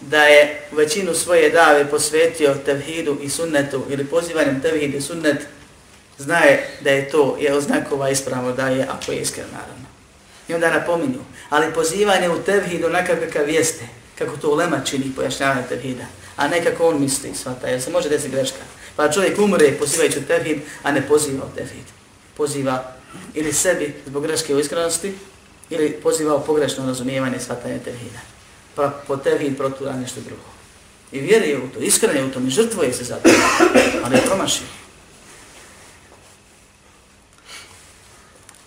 da je većinu svoje dave posvetio tevhidu i sunnetu, ili pozivanjem tevhid i sunnet, znaje da je to je oznakova ispravno da je, ako je iskren naravno. I onda napominju, ali pozivanje u tevhidu onakav kakav jeste, kako to ulema čini pojašnjavanje tevhida, a ne kako on misli, svata, jer se može desiti greška. Pa čovjek umre pozivajući u tevhid, a ne poziva u tevhid. Poziva ili sebi zbog greške u iskrenosti, ili pozivao pogrešno razumijevanje svatanja tevhida. Pa po tevhid protura nešto drugo. I vjeruje u to, iskreno u tom i žrtvuje se za to, ali je promašio.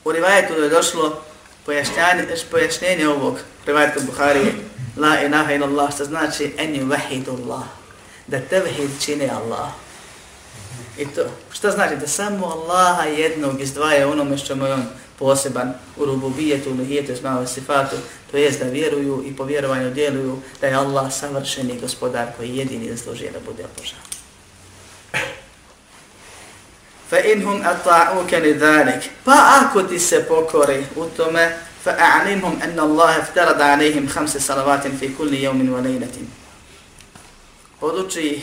U rivajetu je došlo pojašnjenje, pojašnjenje ovog rivajetka Buhari, la ilaha in Allah, što znači en vahidu Allah, da tevhid čini Allah. I to, što znači da samo Allaha jednog izdvaja onome što mu je on poseban u rububijetu, u lihijetu, izmao sifatu, to jest da vjeruju i po vjerovanju djeluju da je Allah savršeni gospodar koji jedini zaslužuje da bude obožan. fa inhum ata'uka lidhalik pa ako ti se pokori u tome fa a'limhum anna Allah iftarada alayhim khamsa salavatin fi kulli yawmin wa laylatin. Poduči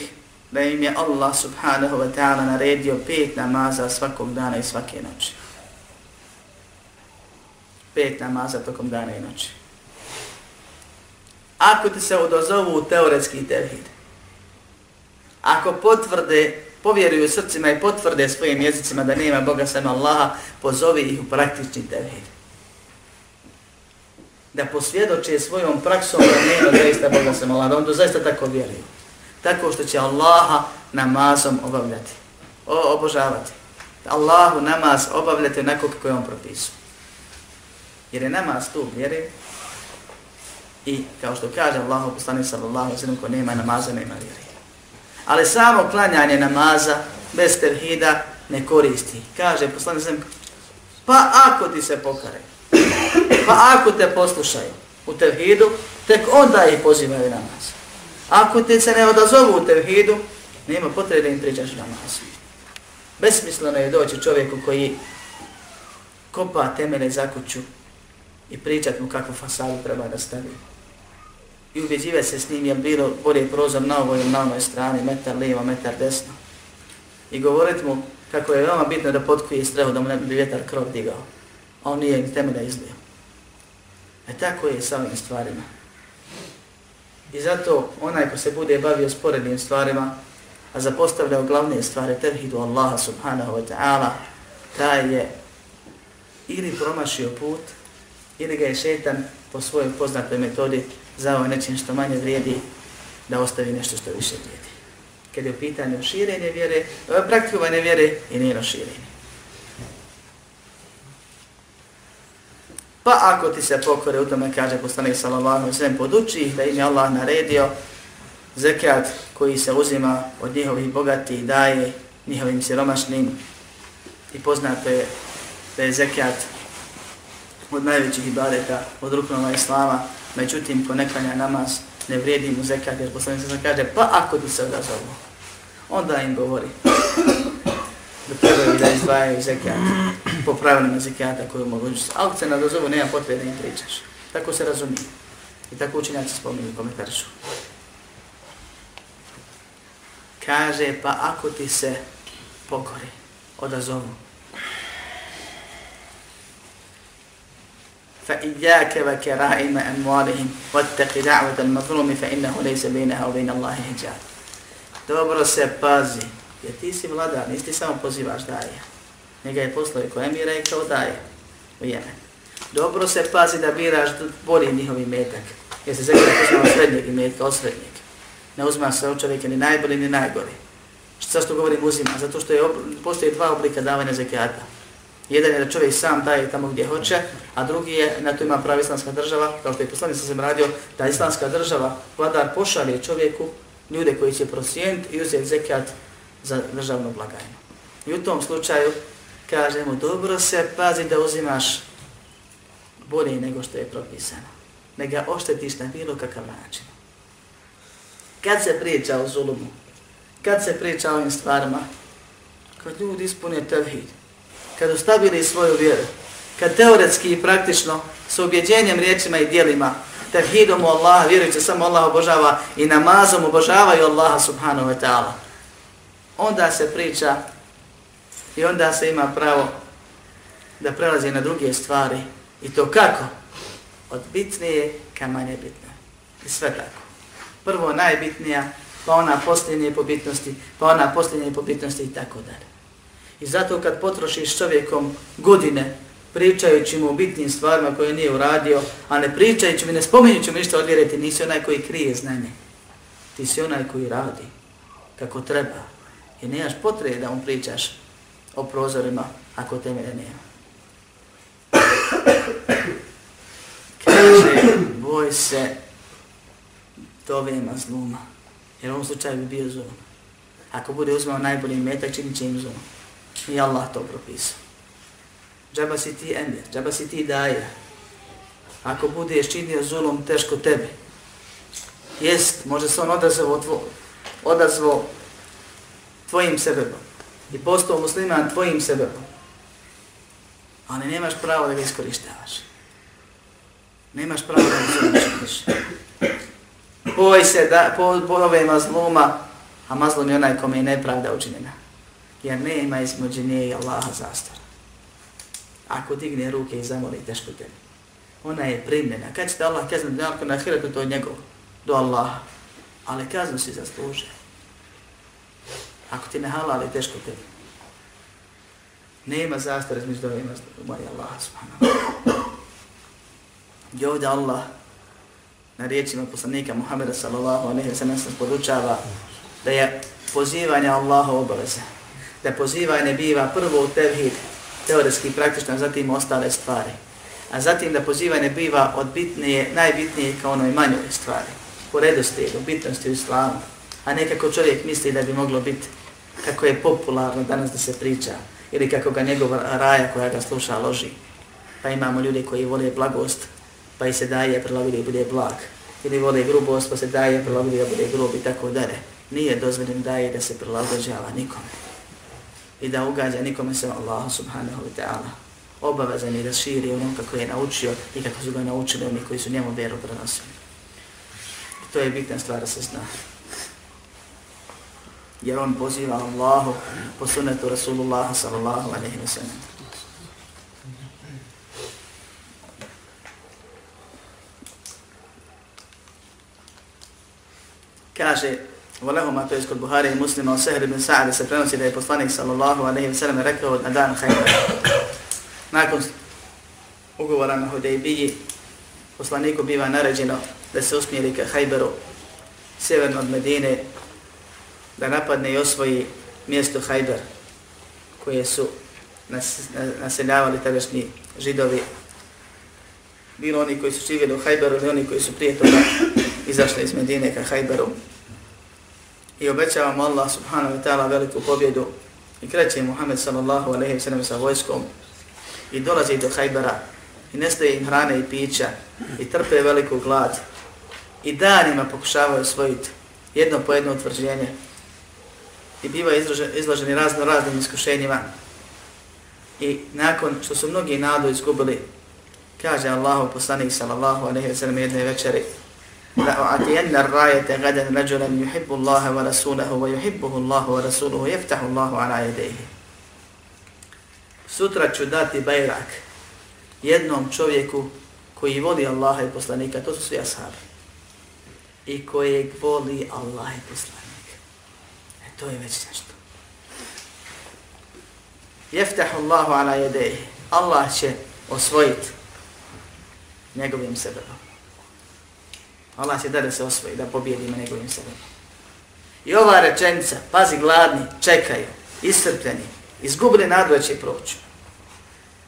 da im je Allah subhanahu wa ta'ala naredio pet namaza svakog dana i svake noći pet namaza tokom dana i noći ako ti se odozovu teoretski tevhid ako potvrde povjeruju srcima i potvrde svojim jezicima da nema Boga sam Allaha, pozovi ih u praktični tevhid. Da posvjedoče svojom praksom da nema zaista Boga sam Allaha, da on to zaista tako vjeruju. Tako što će Allaha namazom obavljati, o, obožavati. Allahu namaz obavljati onako kako je on propisao. Jer je namaz tu vjeri i kao što kaže Allahu poslanik sallallahu alejhi ve ko nema namaza nema vjere ali samo klanjanje namaza bez tevhida ne koristi. Kaže poslanik sam, pa ako ti se pokare, Pa ako te poslušaju u tevhidu, tek onda ih pozivaju namaz. Ako te se ne odazovu u tevhidu, nema potrebe da im pričaš namaz. Besmisleno je doći čovjeku koji kopa temene za kuću i pričat mu kakvu fasadu treba da stavi. I ubjeđive se s njim je bilo bolje prozor na ovoj ili na onoj strani, metar lijevo, metar desno. I govorit mu kako je veoma bitno da potkuje strehu da mu ne bi vjetar krov digao. A on nije im temelja izlio. E tako je sa ovim stvarima. I zato onaj ko se bude bavio sporednim stvarima, a zapostavljao glavne stvari tevhidu Allaha subhanahu wa ta'ala, taj je ili promašio put, ili ga je šetan po svojoj poznatoj metodi zavao nečim što manje vrijedi da ostavi nešto što više vrijedi. Kad je u pitanju širenje vjere, e, praktikovanje vjere i njeno širenje. Pa ako ti se pokore u tome, kaže poslanik sallallahu alaihi sallam, poduči ih da im je Allah naredio zekat koji se uzima od njihovih bogati i daje njihovim siromašnim. I poznato je da je zekat od najvećih ibadeta od ruknova islama, međutim ko neklanja namaz ne vrijedi mu zekat jer poslanik sallallahu kaže pa ako ti se odazovu, onda im govori da trebaju da izdvajaju zekat po pravilima zekata koju mogu ući. Ali se nadozovu, nema potrebe da im pričaš. Tako se razumije. I tako učenjaci spominju komentarišu. Kaže, pa ako ti se pokori, odazovu. فإياك وكرائم أموالهم واتق دعوة المظلوم فإنه ليس بينها وبين الله حجاب. Dobro se pazi, jer ti si vladar, nisi ti samo pozivaš daje. Njega je poslao i ko emira i kao daje u Jemen. Dobro se pazi da biraš bolji njihov metak. Jer se zekada poznao srednjeg i osrednjeg. Ne uzma se od čovjeka ni najbolji ni najgori. Što što govorim uzima? Zato što je postoje dva oblika davanja zekijata. Jedan je da čovjek sam daje tamo gdje hoće, a drugi je, na to ima prava islamska država, kao što je poslanik sam radio, da islamska država, vladar pošalje čovjeku ljude koji će prosijeniti i uzeti zekijat za državnu blagajnu. I u tom slučaju kažemo, dobro se pazi da uzimaš bolje nego što je propisano. Ne ga oštetiš na bilo kakav način. Kad se priča o zulumu, kad se priča o ovim stvarima, kad ljudi ispune tevhid, kad ustabili svoju vjeru, kad teoretski i praktično s objeđenjem riječima i dijelima, tevhidom u Allaha, vjerujući samo Allah obožava i namazom obožavaju Allaha subhanahu wa ta'ala, onda se priča i onda se ima pravo da prelazi na druge stvari. I to kako? Od bitnije ka manje bitne. I sve tako. Prvo najbitnija, pa ona posljednje po bitnosti, pa ona posljednje po bitnosti i tako dalje. I zato kad potrošiš čovjekom godine pričajući mu o bitnim stvarima koje nije uradio, a ne pričajući mi, ne spominjući mu ništa od vjere, ti nisi onaj koji krije znanje. Ti si onaj koji radi kako treba. I nemaš potrebe da mu pričaš o prozorima ako temelje nema. Kaže, boj se dovema zluma. Jer u ovom slučaju bi bio zulum. Ako bude uzmao najbolji metak, činit će im zulum. I Allah to propisao. Džaba si ti emir, džaba si ti daje. Ako budeš činio zulum, teško tebi. Jest, može se on odazvao, odazvao tvojim sebebom i postao musliman tvojim sebebom. Ali nemaš pravo da ga iskorištavaš. Nemaš pravo da ga iskorištavaš. Boj se da po, bojove mazluma, a mazlum je onaj kome je nepravda učinjena. Jer ne ima između i Allaha zastor. Ako digne ruke i zamoli teško tebi. Ona je primljena. Kad ćete Allah kaznati da na ahiretu, to je njegov. Do Allaha. Ali kaznu si zaslužio. Ako ti ne halali, teško tebi. Nema zastor između dove ima moja Allah subhanahu. I ovdje Allah na riječima poslanika Muhammeda sallallahu alaihi wa sallam se podučava da je pozivanje Allaha obaveza. Da pozivanje biva prvo u tevhid, teoretski i praktično, zatim ostale stvari. A zatim da pozivanje biva od bitnije, najbitnije kao onoj manjoj stvari. Po redosti, u bitnosti u islamu. A nekako čovjek misli da bi moglo biti kako je popularno danas da se priča ili kako ga njegova raja koja ga sluša loži. Pa imamo ljude koji vole blagost, pa i se daje prilagodi da bude blag. Ili vole grubost, pa se daje prilagodi da bude grub i tako dalje. Nije dozvoljen daje da se prilagođava nikome. I da ugađa nikome se Allah subhanahu wa ta'ala. Obavezan je da širi ono kako je naučio i kako su ga naučili oni koji su njemu vjeru prenosili. To je bitna stvar da se zna. Jer on poziva Allahu po sunnetu Rasulullah sallallahu alaihi wa sallam. kaže Volehuma, to je kod Buhari i muslima, o Seher ibn Sa'ad se prenosi da je poslanik sallallahu alaihi wa sallam rekao na dan Hajbara. Nakon ugovora na Hudejbiji, poslaniku biva naređeno da se usmjeri ka Hajberu, sjeverno od Medine, da napadne i osvoji mjesto Hajber, koje su nas, naseljavali tadašnji židovi. Bilo oni koji su živjeli u Hajberu ili oni koji su prije toga izašli iz Medine ka Hajberu i obećavamo Allah subhanahu wa ta'ala veliku pobjedu i kreće Muhammed sallallahu alaihi wa sallam sa vojskom i dolazi do Hajbera i nestaje im hrane i pića i trpe veliku glad i danima pokušavaju osvojiti jedno po jedno utvrđenje i bivaju izloženi razno raznim iskušenjima. I nakon što su mnogi nadu izgubili, kaže Allahu poslanik sallallahu alejhi ve sellem jedne večeri: "La atiyanna ar-rayata gadan rajulan yuhibbu Allaha wa rasulahu wa yuhibbuhu Allahu wa rasuluhu yaftahu Allahu ala yadayhi." Sutra ću dati bajrak jednom čovjeku koji voli Allaha i poslanika, to su svi ashabi, i kojeg voli Allaha i poslanika. To je već nešto. Jeftahu Allahu ala jedeji. Allah će osvojiti njegovim sebebom. Allah će da da se osvoji, da pobijedi ima njegovim sebebom. I ova rečenica, pazi gladni, čekaju, iscrpljeni, izgubili nadu da će proći.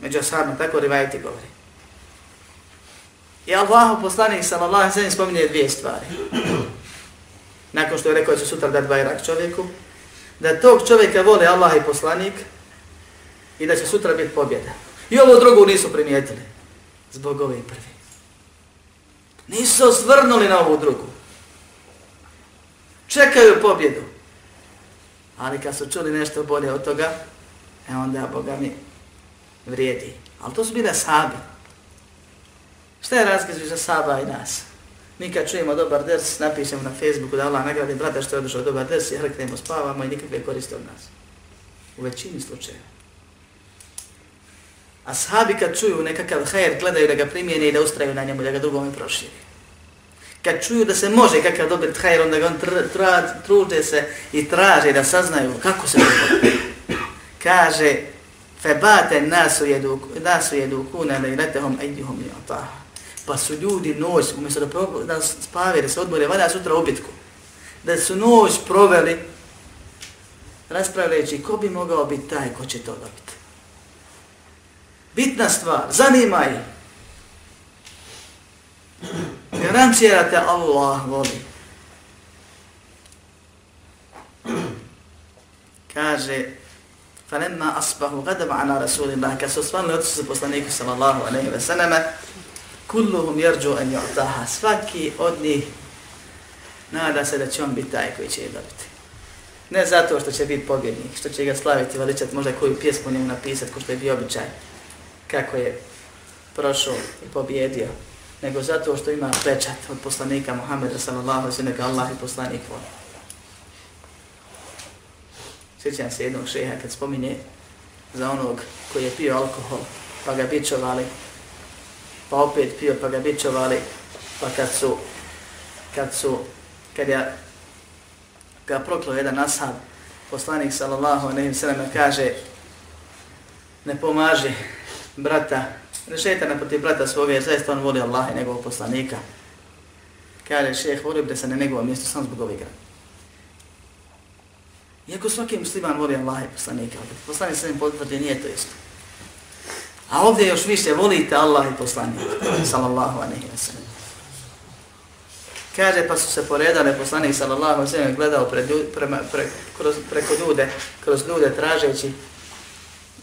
Među ashabima, tako rivajti govori. I Allah poslanik sallallahu alaihi sallam spominje dvije stvari. Nakon što je rekao da će sutra dati bajrak čovjeku, da tog čovjeka vole Allah i poslanik i da će sutra biti pobjeda. I ovo drugo nisu primijetili. Zbog ove prvi. Nisu osvrnuli na ovu drugu. Čekaju pobjedu. Ali kad su čuli nešto bolje od toga, e onda Boga mi vrijedi. Ali to su bile sabe. Šta je razgaz za saba i nas? Mi kad čujemo dobar ders, napišemo na Facebooku da Allah nagradi brata što je održao dobar ders i hrknemo, spavamo i nikakve koriste od nas. U većini slučajeva. A sahabi kad čuju nekakav hajer, gledaju da ga primijene i da ustraju na njemu, da ga drugome proširi. Kad čuju da se može kakav dobiti hajer, onda ga on tr tr trude se i traže da saznaju kako se to Kaže, febate nasu jedu, nasu jedu kuna da iletehom ejdihom i Pa su ljudi noć, umjesto da, pro, da spave, da se odmore, valja sutra u bitku. Da su noć proveli, raspravljajući ko bi mogao biti taj ko će to dobiti. Bitna stvar, zanima ih. Garancija te Allah voli. Kaže, فَلَمَّا أَصْبَهُ غَدَبَ عَنَا رَسُولِ اللَّهِ Kad su osvanili otisu za poslaniku sallallahu alaihi wa sallam, kulluhum yarju an yu'taha. Svaki od njih nada se da će on biti taj koji će je dobiti. Ne zato što će biti pobjednik, što će ga slaviti, veličati, možda koju pjesmu njemu napisati, ko što je bio običaj kako je prošao i pobjedio, nego zato što ima pečat od poslanika Muhammeda sallallahu alaihi wa Allah i poslanik voli. Sjećam se jednog šeha kad spominje za onog koji je pio alkohol, pa ga bičovali, pa opet pio, pa ga bičovali, pa kad su, kad su, kad je ga proklao jedan ashab, poslanik sallallahu alaihi wa sallam kaže, ne pomaži brata, ne šetana protiv brata svoga, jer zaista on voli Allah i njegovog poslanika. Kaže šeheh, volio bi da se na njegovom mjestu sam zbog ovih grana. Iako svaki musliman voli Allah i poslanika, poslanik se im potvrdi, nije to isto. A ovdje još više volite Allah i poslanika, sallallahu alaihi wa sallam. Kaže, pa su se poredale, poslanik sallallahu alaihi wa sallam gledao pred, prema, pre, kroz, preko ljude, kroz ljude tražeći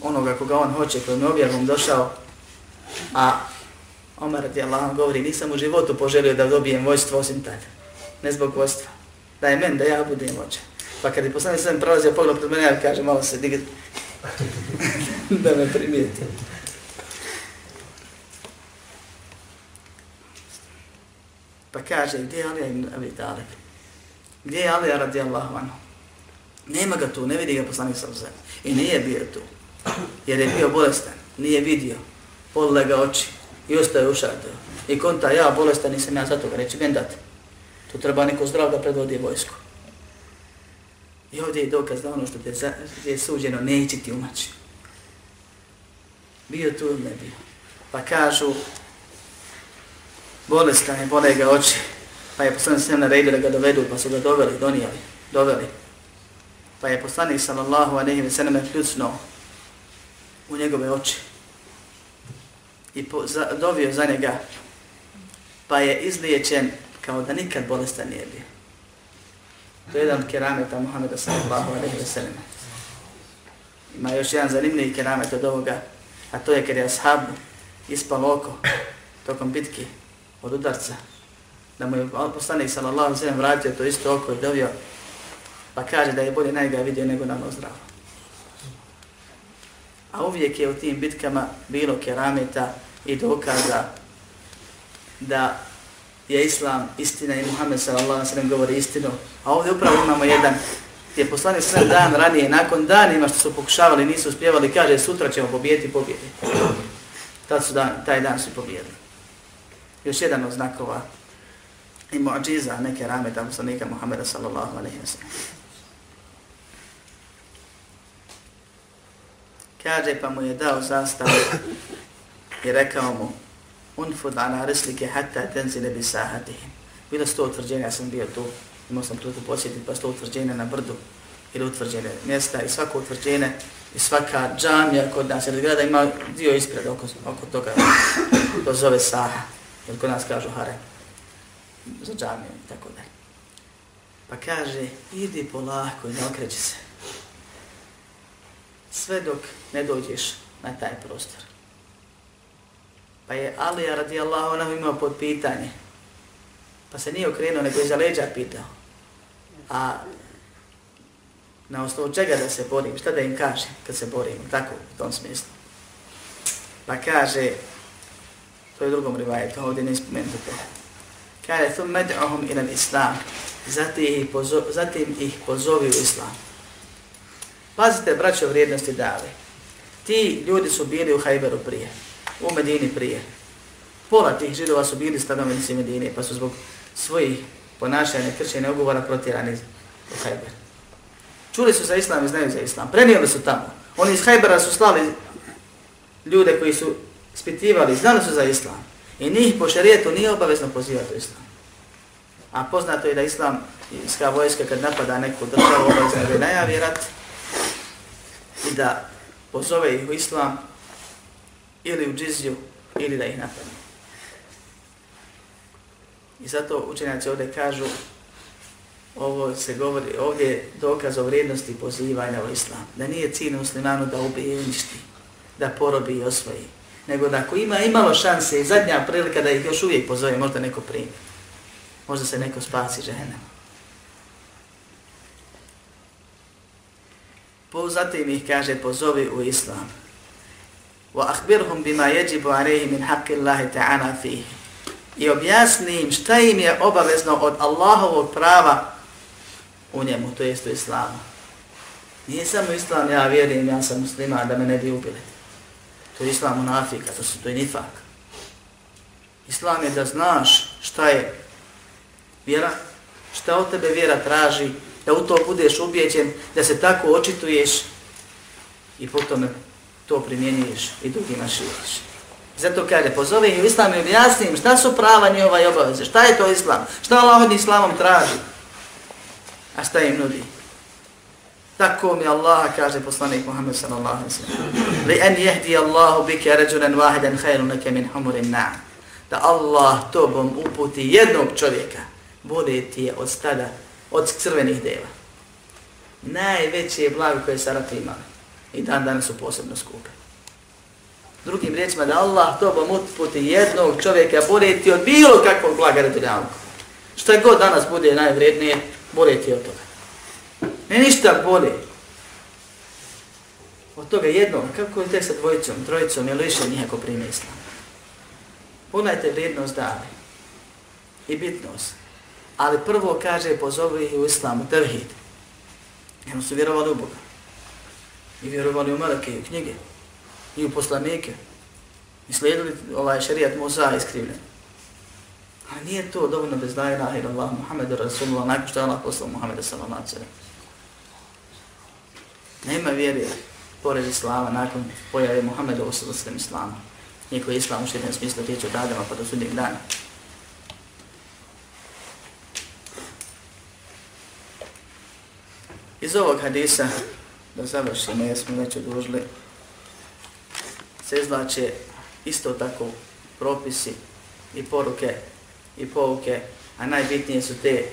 onoga koga on hoće, kojim je objavom došao, A Omar radijallahu govori, nisam u životu poželio da dobijem vojstvo osim tada. Ne zbog vojstva. Da je men, da ja budem vođa. Pa kad je poslani sam prolazio pogled pred mene, ja kaže, malo se digit. [laughs] da me primijeti. Pa kaže, gdje je Alija ibn Abi Talib? Gdje je Alija radijallahu anhu? Nema ga tu, ne vidi ga poslanik sa zemlje. I nije bio tu. Jer je bio bolestan. Nije vidio. Podle ga oči. I ostaje ušatio. I konta, ja bolestan nisam ja za toga. Reći, ben dati. Tu treba neko zdrav da predvodi vojsku. I ovdje je dokaz da ono što te je suđeno neće ti umaći. Bio tu ili ne bio. Pa kažu, bolestan je, bole ga oči. Pa je poslanik sve naredio da ga dovedu, pa su ga doveli, donijeli, doveli. Pa je poslanik sallallahu alejhi ve sellem kljucno u njegove oči i po, za, dovio za njega, pa je izliječen kao da nikad bolestan nije bio. To je jedan kerameta Muhammeda sallallahu alejhi ve sellem. Ima još jedan zanimljiv keramet od ovoga, a to je kad je ashab ispalo oko tokom bitke od udarca, da mu je poslanik sallallahu alaihi sallam vratio to isto oko i dovio, pa kaže da je bolje najga vidio nego na zdravo. A uvijek je u tim bitkama bilo kerameta i dokaza da je Islam istina i Muhammed sallallahu sallam govori istinu. A ovdje upravo imamo jedan gdje je poslanik sve dan ranije, nakon danima što su pokušavali, nisu uspjevali, kaže sutra ćemo pobijeti, pobijeti. Tad su dan, taj dan su pobijeli. Još jedan od znakova i muđiza neke rameta poslanika Muhammeda sallallahu alaihi wa sallam. Kaže pa mu je dao zastavu i rekao mu unfud ala rislike hatta tenzile bi sahatihim. Bilo sto utvrđenja, ja sam bio tu, imao sam priliku posjetiti, pa sto utvrđenja na brdu ili utvrđene mjesta i svako utvrđene i svaka džamija kod nas ili grada ima dio ispred oko, oko toga, to zove saha, jer kod nas kažu hare, za džamiju i tako dalje. Pa kaže, idi polako i ne okreći se, sve dok ne dođeš na taj prostor. Pa je Alija radijallahu anhu imao pod pitanje. Pa se nije okrenuo, nego je za leđa pitao. A na osnovu čega da se borim, šta da im kaže kad se borim, tako u tom smislu. Pa kaže, to je drugom rivajetu, ovdje ne spomenuti to. Kaže, thum med'uhum ila islam, zatim ih, pozo, zatim ih pozovi u islam. Pazite, braćo, vrijednosti dali. Ti ljudi su bili u Hajberu prije u Medini prije. Pola tih židova su bili stanovnici Medine, pa su zbog svojih ponašanja, kršenja ugovora protjerani u Hajber. Čuli su za islam i znaju za islam. Prenijeli su tamo. Oni iz Hajbera su slali ljude koji su ispitivali, znali su za islam. I njih po šarijetu nije obavezno pozivati u islam. A poznato je da islam, iska vojska kad napada neku državu, obavezno je najavi rat i da pozove ih u islam ili u džiziju, ili da ih napadne. I zato učenjaci ovdje kažu, ovo se govori, ovdje je dokaz o vrijednosti pozivanja u islam. Da nije cilj muslimanu da ubije i uništi, da porobi i osvoji. Nego da ako ima imalo šanse i zadnja prilika da ih još uvijek pozove, možda neko primi. Možda se neko spasi ženama. Po zatim ih kaže pozovi u islam wa akhbirhum bima yajibu alayhi min haqqi Allahi ta'ala fihi. I objasni im šta im je obavezno od Allahovog prava u njemu, to jest u islamu. Nije samo islam, ja vjerujem, ja sam musliman, da me ne bi ubili. To je islam munafika, to, su, to je nifak. Islam je da znaš šta je vjera, šta od tebe vjera traži, da u to budeš ubijeđen, da se tako očituješ i potom to primjenjuješ i drugima širiš. Zato kaže, pozove ih u islam i objasnim šta su prava njihova i obaveze, šta je to islam, šta Allah od islamom traži, a šta im nudi. Tako mi Allah kaže poslanik Muhammed sallallahu alaihi sallam. Li en jehdi Allahu bike ređunen vahidan hajru neke min humurin na'am. Da Allah tobom uputi jednog čovjeka, bude ti je od stada, od crvenih deva. Najveće je blago koje Sarapi imali i dan danas su posebno skupe. Drugim riječima da Allah tobom uputi jednog čovjeka boreti od bilo kakvog blaga reduljanka. Šta god danas bude najvrednije, ti od toga. Ne ništa bolje. Od toga jednom, kako je tek sa dvojicom, trojicom ili više njih ako prime islam. Pogledajte vrijednost dave i bitnost. Ali prvo kaže pozovi ih u islamu, tevhid. Jer su vjerovali u Boga. I vjerovali u meleke i u knjige. I u poslanike. I slijedili ovaj šarijat Musa iskrivljen. A nije to dovoljno bez la ilaha ila Allah, Muhammedu Rasulullah, nakon što je Allah poslao Muhammeda sallallahu alaihi Nema vjere pored Islama nakon pojave Muhammeda u sallallahu Islama. Niko je Islam u štetnom smislu tiječe od Adama pa do sudnjeg dana. Iz ovog hadisa, da završimo, jer smo već odužili, se izlače isto tako propisi i poruke i pouke, a najbitnije su te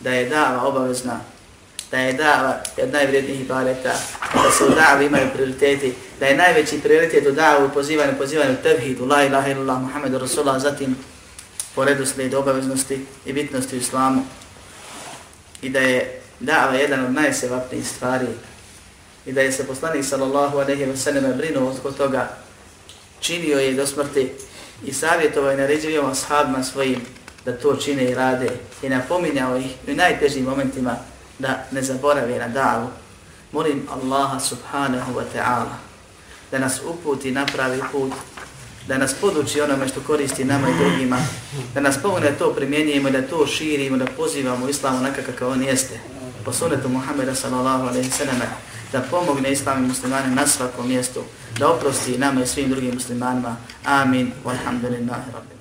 da je dava obavezna, da je dava od najvrednijih ibadeta, da se u davi imaju prioriteti, da je najveći prioritet u davu u pozivanju, pozivanju tevhidu, la ilaha illallah, Muhammedu Rasulullah, zatim po redu slijed obaveznosti i bitnosti u islamu. I da je dava jedan od najsevapnijih stvari. I da je se poslanik sallallahu alaihi wa sallam brinuo od toga, činio je do smrti i savjetovao i naređivio ashabima svojim da to čine i rade. I napominjao ih u najtežim momentima da ne zaborave na davu. Molim Allaha subhanahu wa ta'ala da nas uputi na pravi put, da nas poduči onome što koristi nama i drugima, da nas pomogne to primjenjujemo, da to širimo, da pozivamo islamu onaka kakav on jeste. Po sunetu Muhammeda sallallahu alaihi sallam da pomogne islamu muslimane na svakom mjestu, da oprosti nama i svim drugim muslimanima. Amin. Walhamdulillahi rabbil.